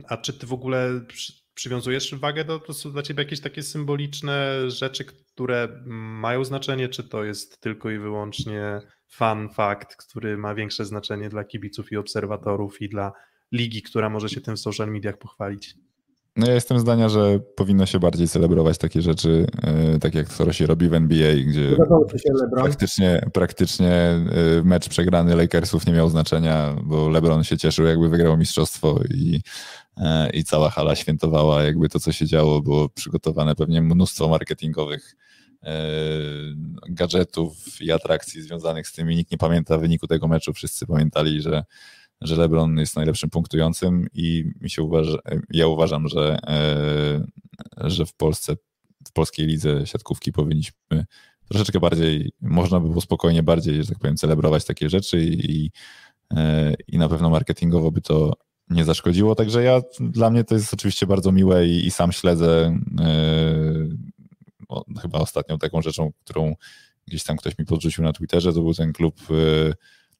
A czy ty w ogóle przy, przywiązujesz wagę do, to są dla ciebie jakieś takie symboliczne rzeczy, które mają znaczenie, czy to jest tylko i wyłącznie fun fact, który ma większe znaczenie dla kibiców i obserwatorów i dla ligi, która może się tym w social mediach pochwalić? No ja jestem zdania, że powinno się bardziej celebrować takie rzeczy, e, tak jak to się robi w NBA, gdzie praktycznie, praktycznie e, mecz przegrany Lakersów nie miał znaczenia, bo LeBron się cieszył, jakby wygrał mistrzostwo i, e, i cała hala świętowała, jakby to, co się działo, było przygotowane pewnie mnóstwo marketingowych gadżetów i atrakcji związanych z tym i nikt nie pamięta wyniku tego meczu. Wszyscy pamiętali, że że LeBron jest najlepszym punktującym i mi się uważa, ja uważam, że, e, że w Polsce, w polskiej lidze siatkówki powinniśmy troszeczkę bardziej, można by było spokojnie bardziej, że tak powiem, celebrować takie rzeczy i, e, i na pewno marketingowo by to nie zaszkodziło. Także ja, dla mnie to jest oczywiście bardzo miłe i, i sam śledzę o, chyba ostatnią taką rzeczą, którą gdzieś tam ktoś mi podrzucił na Twitterze, to był ten klub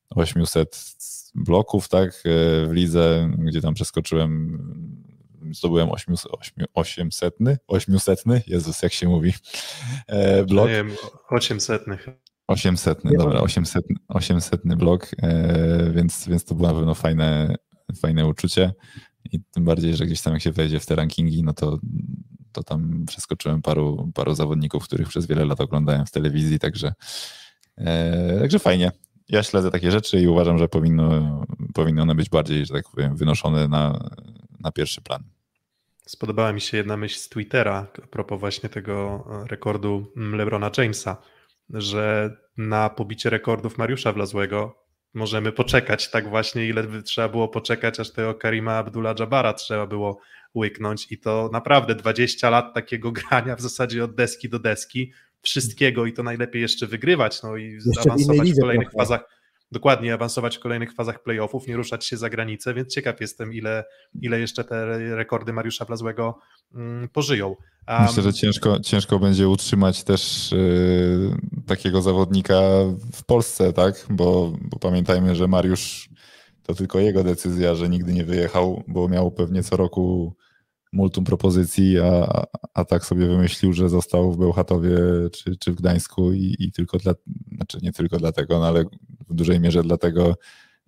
800 bloków, tak, w lidze, gdzie tam przeskoczyłem, zdobyłem 800, 800, Jezus, jak się mówi, e, blok. Nie wiem, 800. 800, dobra, 800, 800 blok, e, więc, więc to było na pewno fajne, fajne uczucie i tym bardziej, że gdzieś tam jak się wejdzie w te rankingi, no to, to tam przeskoczyłem paru, paru zawodników, których przez wiele lat oglądałem w telewizji, także, e, także fajnie ja śledzę takie rzeczy i uważam, że powinno, powinny one być bardziej, że tak powiem, wynoszone na, na pierwszy plan. Spodobała mi się jedna myśl z Twittera a propos właśnie tego rekordu LeBrona Jamesa, że na pobicie rekordów Mariusza Wlazłego możemy poczekać tak właśnie, ile by trzeba było poczekać, aż tego Karima Abdullah-Jabara trzeba było łyknąć i to naprawdę 20 lat takiego grania w zasadzie od deski do deski, wszystkiego i to najlepiej jeszcze wygrywać, no i jeszcze awansować w kolejnych fazach. Dokładnie, awansować w kolejnych fazach playoffów, nie ruszać się za granicę, więc ciekaw jestem, ile, ile jeszcze te rekordy Mariusza Blazłego mm, pożyją. Um, Myślę, że ciężko, ciężko będzie utrzymać też yy, takiego zawodnika w Polsce, tak? Bo, bo pamiętajmy, że Mariusz to tylko jego decyzja, że nigdy nie wyjechał, bo miał pewnie co roku multum propozycji, a, a tak sobie wymyślił, że został w Bełchatowie czy, czy w Gdańsku i, i tylko dla, znaczy nie tylko dlatego, no ale w dużej mierze dlatego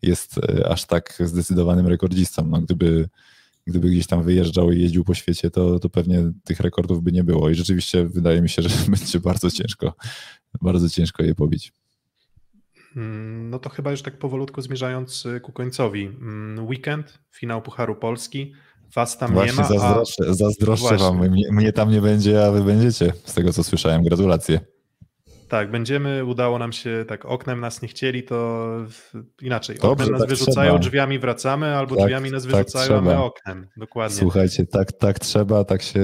jest e, aż tak zdecydowanym rekordzistą. No, gdyby, gdyby gdzieś tam wyjeżdżał i jeździł po świecie, to, to pewnie tych rekordów by nie było. I rzeczywiście wydaje mi się, że będzie bardzo ciężko, bardzo ciężko je pobić. Mm, no to chyba już tak powolutku zmierzając ku końcowi. Mm, weekend, finał Pucharu Polski. Was tam Właśnie nie ma. Zazdroszczę, a... zazdroszczę wam. Mnie, mnie, tam nie będzie, a wy będziecie. Z tego co słyszałem. Gratulacje. Tak, będziemy, udało nam się, tak, oknem nas nie chcieli, to inaczej. Dobrze, oknem nas tak wyrzucają, trzeba. drzwiami wracamy, albo tak, drzwiami nas tak wyrzucają, tak a my oknem. Dokładnie. Słuchajcie, tak, tak trzeba, tak się,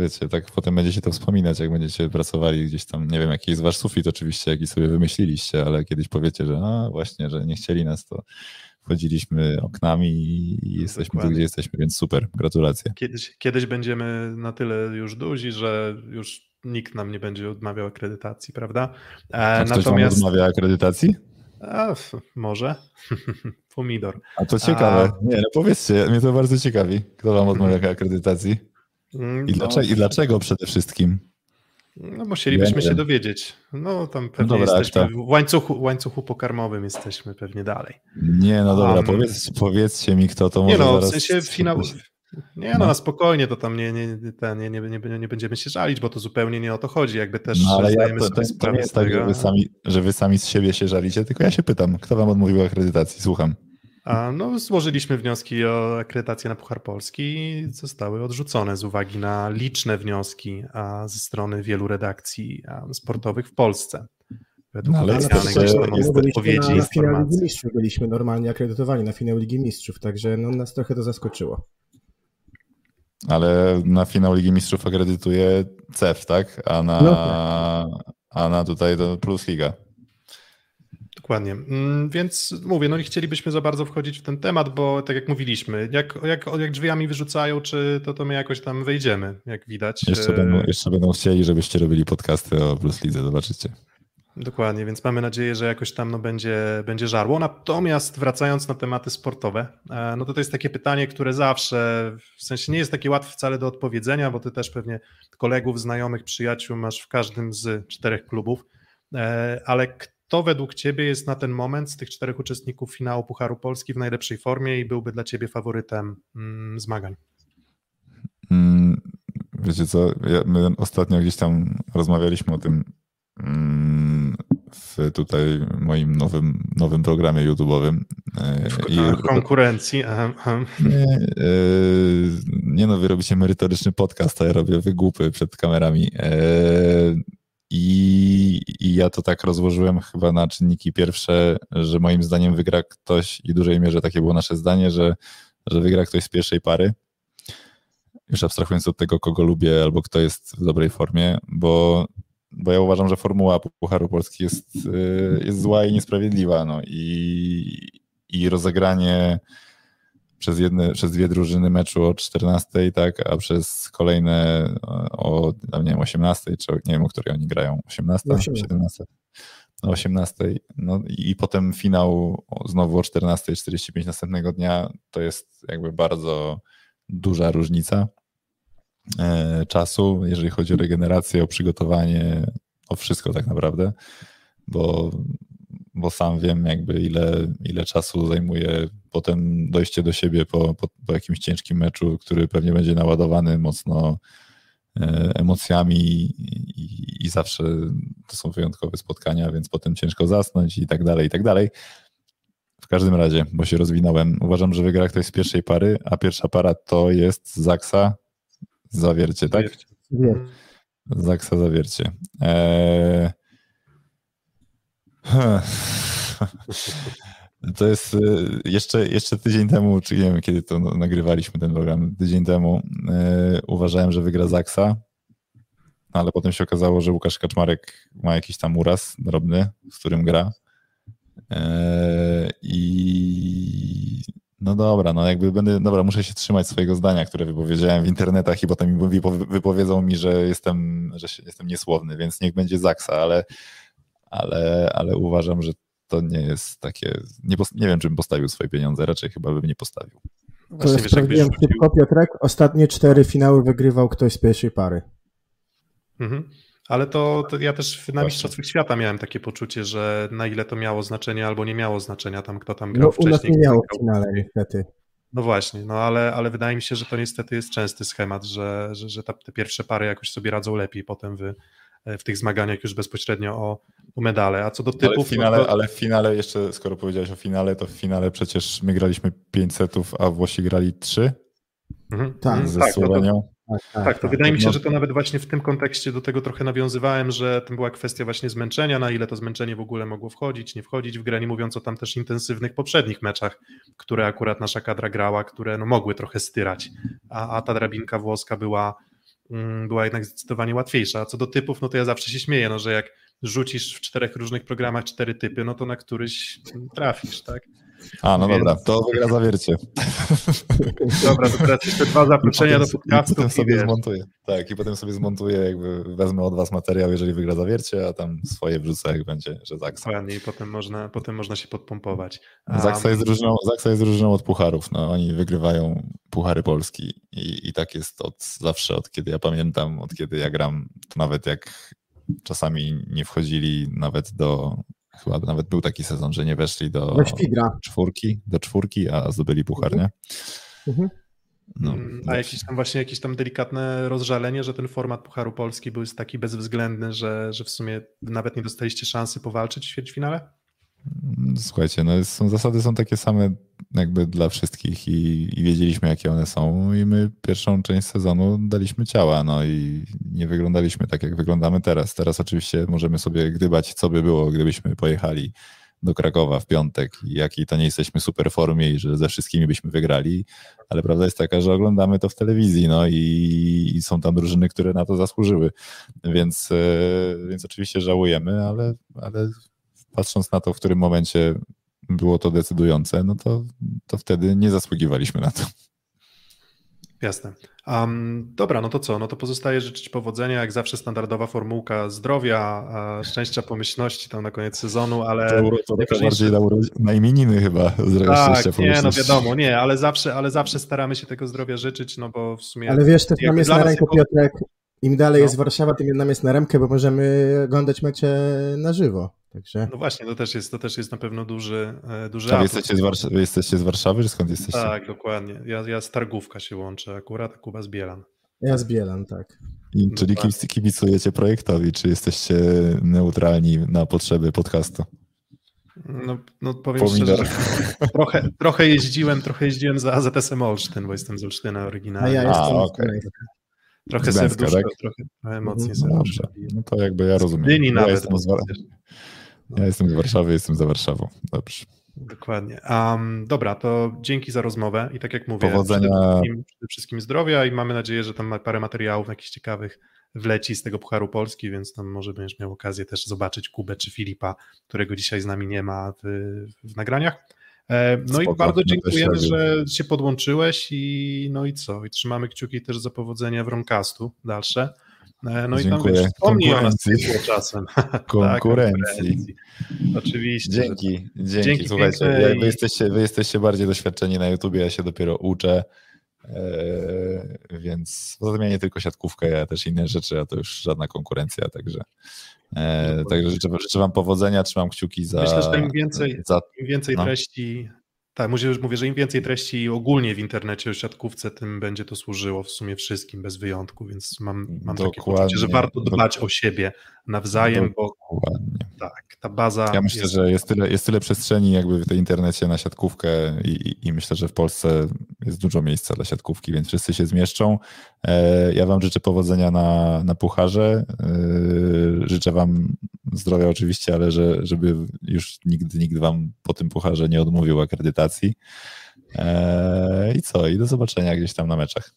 wiecie, tak potem będziecie to wspominać, jak będziecie pracowali gdzieś tam, nie wiem, jaki jest wasz sufit oczywiście, jaki sobie wymyśliliście, ale kiedyś powiecie, że a właśnie, że nie chcieli nas, to wchodziliśmy oknami i jesteśmy Dokładnie. tu, gdzie jesteśmy, więc super, gratulacje. Kiedyś, kiedyś będziemy na tyle już duzi, że już nikt nam nie będzie odmawiał akredytacji, prawda? E, A Natomiast... odmawia akredytacji? A, może. Pomidor. A to ciekawe. A... Nie, no powiedzcie, mnie to bardzo ciekawi. Kto wam odmawia akredytacji? I, no... dlaczego, I dlaczego przede wszystkim? No musielibyśmy się dowiedzieć. No tam pewnie dobra, jesteśmy w łańcuchu, łańcuchu pokarmowym jesteśmy pewnie dalej. Nie, no dobra, um, powiedz, powiedzcie mi kto to może Nie no, w sensie finał... Nie no, no, na spokojnie, to tam nie, nie, nie, nie, nie, nie będziemy się żalić, bo to zupełnie nie o to chodzi, jakby też no, ale ja, to, to, to nie jest tak, że wy, sami, że wy sami z siebie się żalicie, tylko ja się pytam, kto wam odmówił akredytacji? Słucham. A no, złożyliśmy wnioski o akredytację na Puchar Polski i zostały odrzucone z uwagi na liczne wnioski a, ze strony wielu redakcji a, sportowych w Polsce. Według no, ale jest odpowiedzi na, na finał Ligi Mistrzów byliśmy normalnie akredytowani na finał Ligi Mistrzów, także no, nas trochę to zaskoczyło. Ale na finał Ligi Mistrzów akredytuje CEF, tak? A na, no tak. a na tutaj to Plus Liga. Dokładnie. Mm, więc mówię, no nie chcielibyśmy za bardzo wchodzić w ten temat, bo tak jak mówiliśmy, jak, jak, jak drzwiami wyrzucają, czy to, to my jakoś tam wejdziemy, jak widać. Jeszcze będą, jeszcze będą chcieli, żebyście robili podcasty o Plus Lidze, zobaczycie. Dokładnie, więc mamy nadzieję, że jakoś tam no, będzie, będzie żarło. Natomiast wracając na tematy sportowe, e, no to to jest takie pytanie, które zawsze, w sensie nie jest takie łatwe wcale do odpowiedzenia, bo ty też pewnie kolegów, znajomych, przyjaciół masz w każdym z czterech klubów, e, ale kto według Ciebie jest na ten moment z tych czterech uczestników finału Pucharu Polski w najlepszej formie i byłby dla Ciebie faworytem mm, zmagań? Mm, wiecie co, ja, my ostatnio gdzieś tam rozmawialiśmy o tym mm, w tutaj moim nowym, nowym programie YouTube'owym. W konkurencji. Nie, e, nie no, wy robicie merytoryczny podcast, a ja robię wygłupy przed kamerami. E, I, I ja to tak rozłożyłem chyba na czynniki pierwsze, że moim zdaniem wygra ktoś, i w dużej mierze takie było nasze zdanie, że, że wygra ktoś z pierwszej pary. Już abstrahując od tego, kogo lubię albo kto jest w dobrej formie, bo, bo ja uważam, że formuła Pucharu Polski jest, y, jest zła i niesprawiedliwa. No i, i rozegranie przez, jedne, przez dwie drużyny meczu o 14, tak, a przez kolejne o, nie wiem, 18, czy nie wiem, o której oni grają, 18, 18. 17, o 18, no i potem finał znowu o 14.45 następnego dnia, to jest jakby bardzo duża różnica czasu, jeżeli chodzi o regenerację, o przygotowanie, o wszystko tak naprawdę, bo bo sam wiem jakby ile, ile czasu zajmuje potem dojście do siebie po, po, po jakimś ciężkim meczu, który pewnie będzie naładowany mocno e, emocjami i, i, zawsze to są wyjątkowe spotkania, więc potem ciężko zasnąć i tak dalej, i tak dalej. W każdym razie, bo się rozwinąłem, uważam, że wygra ktoś z pierwszej pary, a pierwsza para to jest Zaksa Zawiercie, tak? Zawiercie. Zaksa Zawiercie. Eee, to jest y, jeszcze, jeszcze tydzień temu, czy nie wiem kiedy to nagrywaliśmy ten program, tydzień temu yy, uważałem, że wygra Zaksa, ale potem się okazało, że Łukasz Kaczmarek ma jakiś tam uraz drobny, z którym gra. Yy, I no dobra, no jakby będę, dobra, muszę się trzymać swojego zdania, które wypowiedziałem w internetach i potem wypowiedzą mi, że jestem, że jestem niesłowny, więc niech będzie Zaksa, ale ale, ale uważam, że to nie jest takie. Nie, nie wiem, czy bym postawił swoje pieniądze, raczej chyba bym nie postawił. To jest sprawdziłem szybko, Piotrek. Ostatnie cztery finały wygrywał ktoś z pierwszej pary. Mhm. Ale to, to, ja też na Mistrzostwach Świata miałem takie poczucie, że na ile to miało znaczenie albo nie miało znaczenia tam, kto tam grał no, wcześniej. u nas nie miało w finale niestety. No właśnie, no ale, ale wydaje mi się, że to niestety jest częsty schemat, że, że, że ta, te pierwsze pary jakoś sobie radzą lepiej, potem wy, w tych zmaganiach już bezpośrednio o, o medale. A co do typów... Ale w, finale, to... ale w finale jeszcze, skoro powiedziałeś o finale, to w finale przecież my graliśmy 5 setów, a Włosi grali 3 mhm. tak, ze tak, Słowenią. No to... Tak, tak, tak, to tak. wydaje mi się, że to nawet właśnie w tym kontekście do tego trochę nawiązywałem, że to była kwestia właśnie zmęczenia, na ile to zmęczenie w ogóle mogło wchodzić, nie wchodzić w grę, nie mówiąc o tam też intensywnych poprzednich meczach, które akurat nasza kadra grała, które no, mogły trochę styrać, a, a ta drabinka włoska była, Mm, była jednak zdecydowanie łatwiejsza. A co do typów, no to ja zawsze się śmieję, no, że jak rzucisz w czterech różnych programach cztery typy, no to na któryś trafisz, tak? A, no Więc... dobra, to wygra zawiercie. Dobra, to teraz jeszcze dwa zaproszenia do podcastu. I potem sobie zmontuję. Tak, i potem sobie zmontuję, jakby wezmę od was materiał, jeżeli wygra zawiercie, a tam swoje wrzucę, jak będzie, że Zaksa. Dokładnie, i potem można, potem można się podpompować. Um... Zaksa, jest różną, Zaksa jest różną od pucharów. No, oni wygrywają puchary Polski i, i tak jest od zawsze, od kiedy ja pamiętam, od kiedy ja gram, to nawet jak czasami nie wchodzili nawet do Chyba nawet był taki sezon, że nie weszli do czwórki, do czwórki, a zdobyli puchar, mhm. nie? Mhm. No, a jakieś tam właśnie jakieś tam delikatne rozżalenie, że ten format Pucharu Polski był taki bezwzględny, że, że w sumie nawet nie dostaliście szansy powalczyć w ćwierćfinale? Słuchajcie, no są, zasady są takie same jakby dla wszystkich i, i, wiedzieliśmy, jakie one są i my pierwszą część sezonu daliśmy ciała, no i nie wyglądaliśmy tak, jak wyglądamy teraz. Teraz oczywiście możemy sobie gdybać, co by było, gdybyśmy pojechali do Krakowa w piątek i jakiej to nie jesteśmy super formie i że ze wszystkimi byśmy wygrali, ale prawda jest taka, że oglądamy to w telewizji, no i, i są tam drużyny, które na to zasłużyły, więc, e, więc oczywiście żałujemy, ale, ale patrząc na to, w którym momencie było to decydujące, no to, to wtedy nie zasługiwaliśmy na to. Jasne. Um, dobra, no to co? No to pozostaje życzyć powodzenia, jak zawsze standardowa formułka zdrowia, szczęścia, pomyślności tam na koniec sezonu, ale... To, to bardziej na, na imieniny chyba. Tak, nie, no wiadomo, nie, ale zawsze, ale zawsze staramy się tego zdrowia życzyć, no bo w sumie... Ale wiesz, to nam jest na rękę, Piotrek, im dalej no. jest Warszawa, tym nam jest na rękę, bo możemy oglądać mecze na żywo. Także... No właśnie, to też jest, to też jest na pewno duży, e, duży A wy jesteście, z Warszawy, wy jesteście z Warszawy, czy skąd jesteście? Tak, dokładnie. Ja, ja z Targówka się łączę akurat, a Kuba z Bielan. Ja z Bielan, tak. I, czyli kibicujecie projektowi, czy jesteście neutralni na potrzeby podcastu? No, no powiem szczerze, trochę, trochę jeździłem, trochę jeździłem za AZS-em Olsztyn, bo jestem z Olsztyna oryginalnie. A ja jestem a, okay. Trochę Gdańska, serduszko, tak? trochę, trochę Mhm. No dobrze, serduszko. no to jakby ja rozumiem. Gdyni ja, nawet. jestem z, ja jestem z Warszawy, jestem za Warszawą. Dobrze. Dokładnie. Um, dobra, to dzięki za rozmowę i tak jak mówię, Powodzenia. Przede, wszystkim, przede wszystkim zdrowia i mamy nadzieję, że tam parę materiałów jakichś ciekawych wleci z tego Pucharu Polski, więc tam może będziesz miał okazję też zobaczyć Kubę czy Filipa, którego dzisiaj z nami nie ma w, w nagraniach. E, No i Spoko, bardzo my też dziękujemy, że się podłączyłeś i no i co? I trzymamy kciuki też za powodzenia w Romcastu dalsze. E, No i tam Dziękuję. wiesz, wspomnij o nas Konkurencji. czasem. Tak, Konkurencji. Oczywiście. Dzięki, dzięki. Dzięki Słuchajcie, i- wy, jesteście, wy jesteście bardziej doświadczeni na YouTubie, ja się dopiero uczę. Eee, więc poza tym ja nie tylko siatkówkę, ja też inne rzeczy, a to już żadna konkurencja, także, eee, także życzę, życzę Wam powodzenia, trzymam kciuki za. Myślę, że im więcej- za Im więcej No. treści, tak, że- mówię, że im więcej treści ogólnie w internecie o siatkówce, tym będzie to służyło w sumie wszystkim, bez wyjątku, więc mam, mam takie poczucie, że warto dbać o siebie nawzajem, bo Dokładnie. tak, ta baza Ja myślę, jest, że jest tyle, jest tyle przestrzeni jakby w tej internecie na siatkówkę i, i myślę, że w Polsce jest dużo miejsca dla siatkówki, więc wszyscy się zmieszczą. E, Ja Wam życzę powodzenia na, na pucharze. E, Życzę Wam zdrowia oczywiście, ale że, żeby już nigdy nikt Wam po tym pucharze nie odmówił akredytacji. E, I co? I do zobaczenia gdzieś tam na meczach.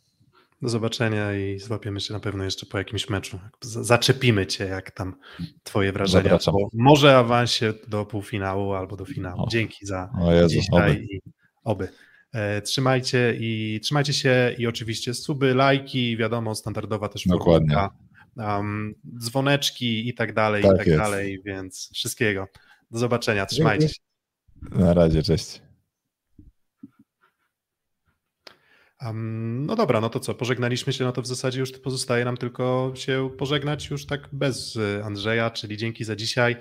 do zobaczenia i złapiemy się na pewno jeszcze po jakimś meczu. Zaczepimy cię, jak tam twoje wrażenia Zapraszam. może awansie do półfinału albo do finału. O. Dzięki za O Jezu, dzisiaj oby. i oby. E, trzymajcie i trzymajcie się i oczywiście suby, lajki, wiadomo, standardowa też Dokładnie. formułka, um, dzwoneczki i tak dalej, Tak i tak jest. dalej, więc wszystkiego. Do zobaczenia, trzymajcie się. Na razie, cześć. Um, no dobra, no to co, pożegnaliśmy się, no to w zasadzie już pozostaje nam tylko się pożegnać już tak bez y, Andrzeja, czyli dzięki za dzisiaj,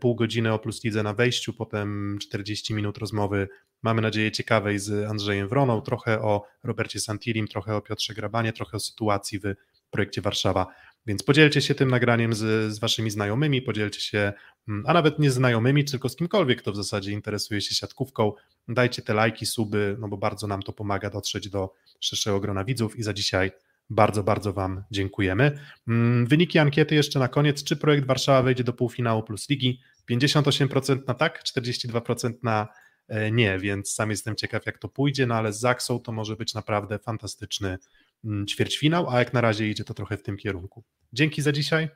pół godziny o Plus Lidze na wejściu, potem 40 minut rozmowy, mamy nadzieję ciekawej z Andrzejem Wroną, trochę o Robercie Santilim, trochę o Piotrze Grabanie, trochę o sytuacji w projekcie Warszawa, więc podzielcie się tym nagraniem z, z waszymi znajomymi, podzielcie się, mm, a nawet nie znajomymi, tylko z kimkolwiek, kto w zasadzie interesuje się siatkówką, dajcie te lajki, suby, no bo bardzo nam to pomaga dotrzeć do szerszego grona widzów i za dzisiaj bardzo, bardzo Wam dziękujemy. Mm, Wyniki ankiety jeszcze na koniec. Czy projekt Warszawa wejdzie do półfinału plus ligi? 58% na tak, 42% na nie, więc sam jestem ciekaw, jak to pójdzie, no ale z Zaksą to może być naprawdę fantastyczny mm, ćwierćfinał, a jak na razie idzie to trochę w tym kierunku. Dzięki za dzisiaj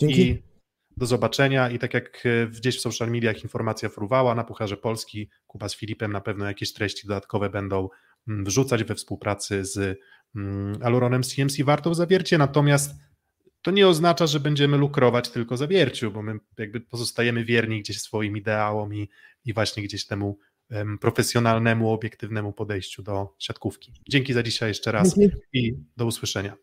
Dzięki. i do zobaczenia. I tak jak e, gdzieś w social mediach informacja fruwała na Pucharze Polski, Kuba z Filipem na pewno jakieś treści dodatkowe będą mm, wrzucać we współpracy z mm, Aluronem CMC Wartą Zawiercie, natomiast to nie oznacza, że będziemy lukrować tylko Zawierciu, bo my jakby pozostajemy wierni gdzieś swoim ideałom i, i właśnie gdzieś temu em, profesjonalnemu, obiektywnemu podejściu do siatkówki. Dzięki za dzisiaj jeszcze raz i do usłyszenia.